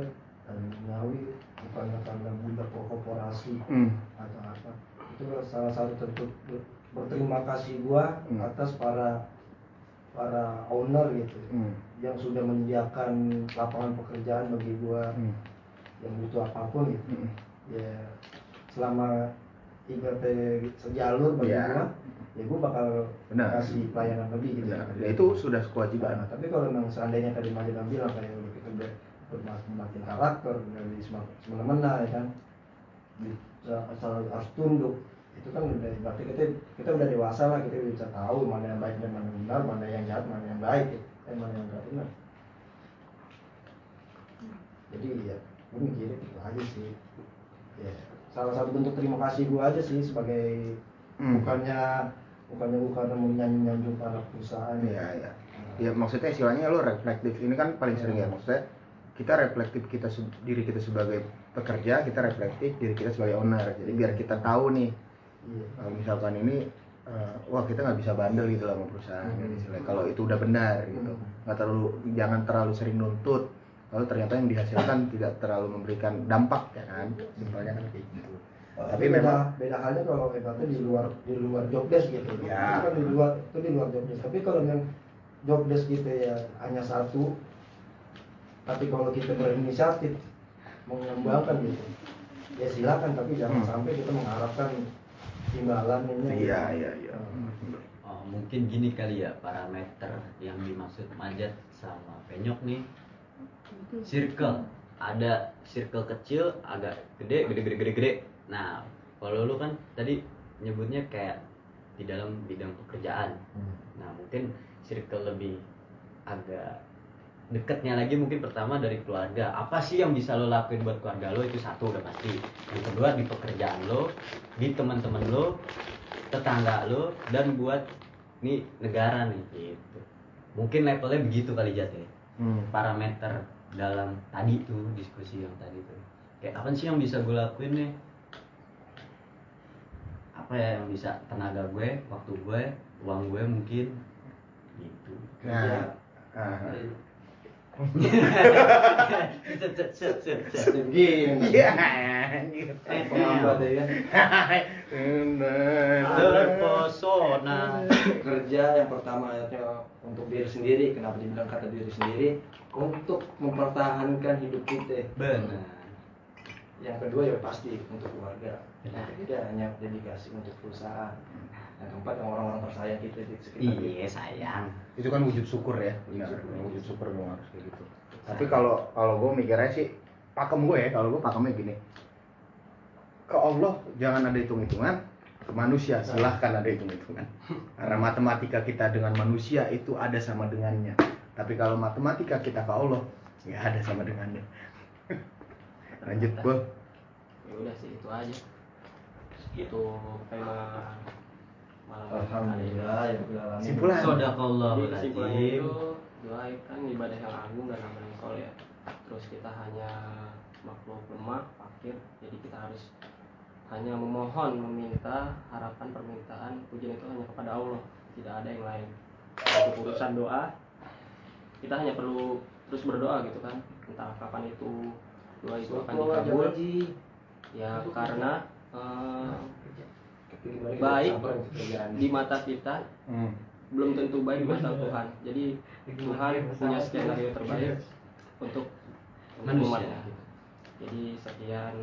dan duniawi bukan tanda bunda korporasi Hmm. atau apa itu salah satu bentuk ber- berterima kasih gua Hmm. atas para para owner gitu Hmm. yang sudah menyediakan lapangan pekerjaan bagi gua Hmm. yang butuh apa pun gitu Hmm. ya selama ibaratnya sejalur bagi Ya. gua ya gua bakal Benar. kasih pelayanan lebih gitu. Ya, ya itu sudah kewajiban. Nah, tapi kalau memang seandainya tadi Mas bilang kayak udah kita udah bermak- semakin karakter semak- semena-mena ya kan? Di, asal harus tunduk itu kan udah berarti kita kita udah dewasa lah kita bisa tahu mana yang baik dan mana yang benar mana yang jahat mana yang baik dan mana yang nggak benar. Jadi ya gue mikirnya gitu aja sih. Ya salah satu bentuk terima kasih gue aja sih sebagai Hmm. bukannya bukannya gue karena mau nyanyi para perusahaan Iya, iya. Ya maksudnya istilahnya lo reflektif ini kan paling sering ya maksudnya kita reflektif kita diri kita sebagai pekerja, kita reflektif diri kita sebagai owner. Jadi biar kita tahu nih Iya. kalau misalkan ini eh, wah kita nggak bisa bandel gitu lah sama perusahaan kan istilahnya. Kalau itu udah benar gitu, nggak terlalu jangan terlalu sering nuntut. Lalu ternyata yang dihasilkan tidak terlalu memberikan dampak ya kan, simpelnya kan kayak gitu. Tapi beda beda halnya kalau ibaratnya di luar di luar job desk gitu. Ya. Itu kan di luar itu di luar job desk. Tapi kalau yang job desk gitu ya hanya satu. Tapi kalau kita berinisiatif mengembangkan gitu, ya silakan. Tapi jangan Hmm. sampai kita mengharapkan imbalan ini. Iya iya iya. Oh, mungkin gini kali ya parameter yang dimaksud manjat sama penyok nih circle ada circle kecil agak gede gede gede gede gede nah kalau lu kan tadi nyebutnya kayak di dalam bidang pekerjaan. Nah mungkin circle lebih agak deketnya lagi mungkin pertama dari keluarga. Apa sih yang bisa lo lakuin buat keluarga lo? Itu satu udah pasti. Yang kedua di pekerjaan lo di teman-teman lo tetangga lo dan buat nih negara nih gitu. Mungkin levelnya begitu kali jat ya. Hmm. parameter dalam tadi tuh diskusi yang tadi tuh. Kayak apa sih yang bisa gue lakuin nih apa ya yang bisa tenaga gue waktu gue uang gue mungkin. Gitu. Nah, ah. Gini. Iya, anjir. Pengambat ya. Terpesona kerja yang pertama ayatnya untuk diri sendiri. Kenapa dibilang kata diri sendiri? Untuk mempertahankan hidup kita. Benar. Yang kedua ya pasti untuk keluarga yang ketiga hanya dedikasi untuk perusahaan yang keempat yang orang-orang tersayang kita di sekitar kita iya sayang Itu kan wujud syukur ya. Benar, wujud syukur dong harus kayak gitu. Tapi kalau kalau gue mikirnya sih pakem gue ya, kalau gue pakemnya gini. Ke Allah jangan ada hitung-hitungan, ke manusia silahkan ada hitung-hitungan. Karena matematika kita dengan manusia itu ada sama dengannya. Tapi kalau matematika kita ke Allah nggak ada sama dengannya. Lanjut gue. ya udah sih itu aja itu tema malam hari ini. Alhamdulillah ya Rabbil alamin. Simpulan. Sodakallah Jadi kesimpulannya itu doa kan ibadah yang agung dan amal yang soleh ya. Terus kita hanya makhluk lemah, fakir, jadi kita harus hanya memohon, meminta harapan, permintaan, pujian itu hanya kepada Allah, tidak ada yang lain. Untuk urusan doa, kita hanya perlu terus berdoa gitu kan, entah kapan itu doa itu akan dikabul. Ya karena eh, baik di mata kita Hmm. belum tentu baik di mata Tuhan. Jadi Tuhan punya skenario terbaik untuk Manusia. umatnya. Jadi sekian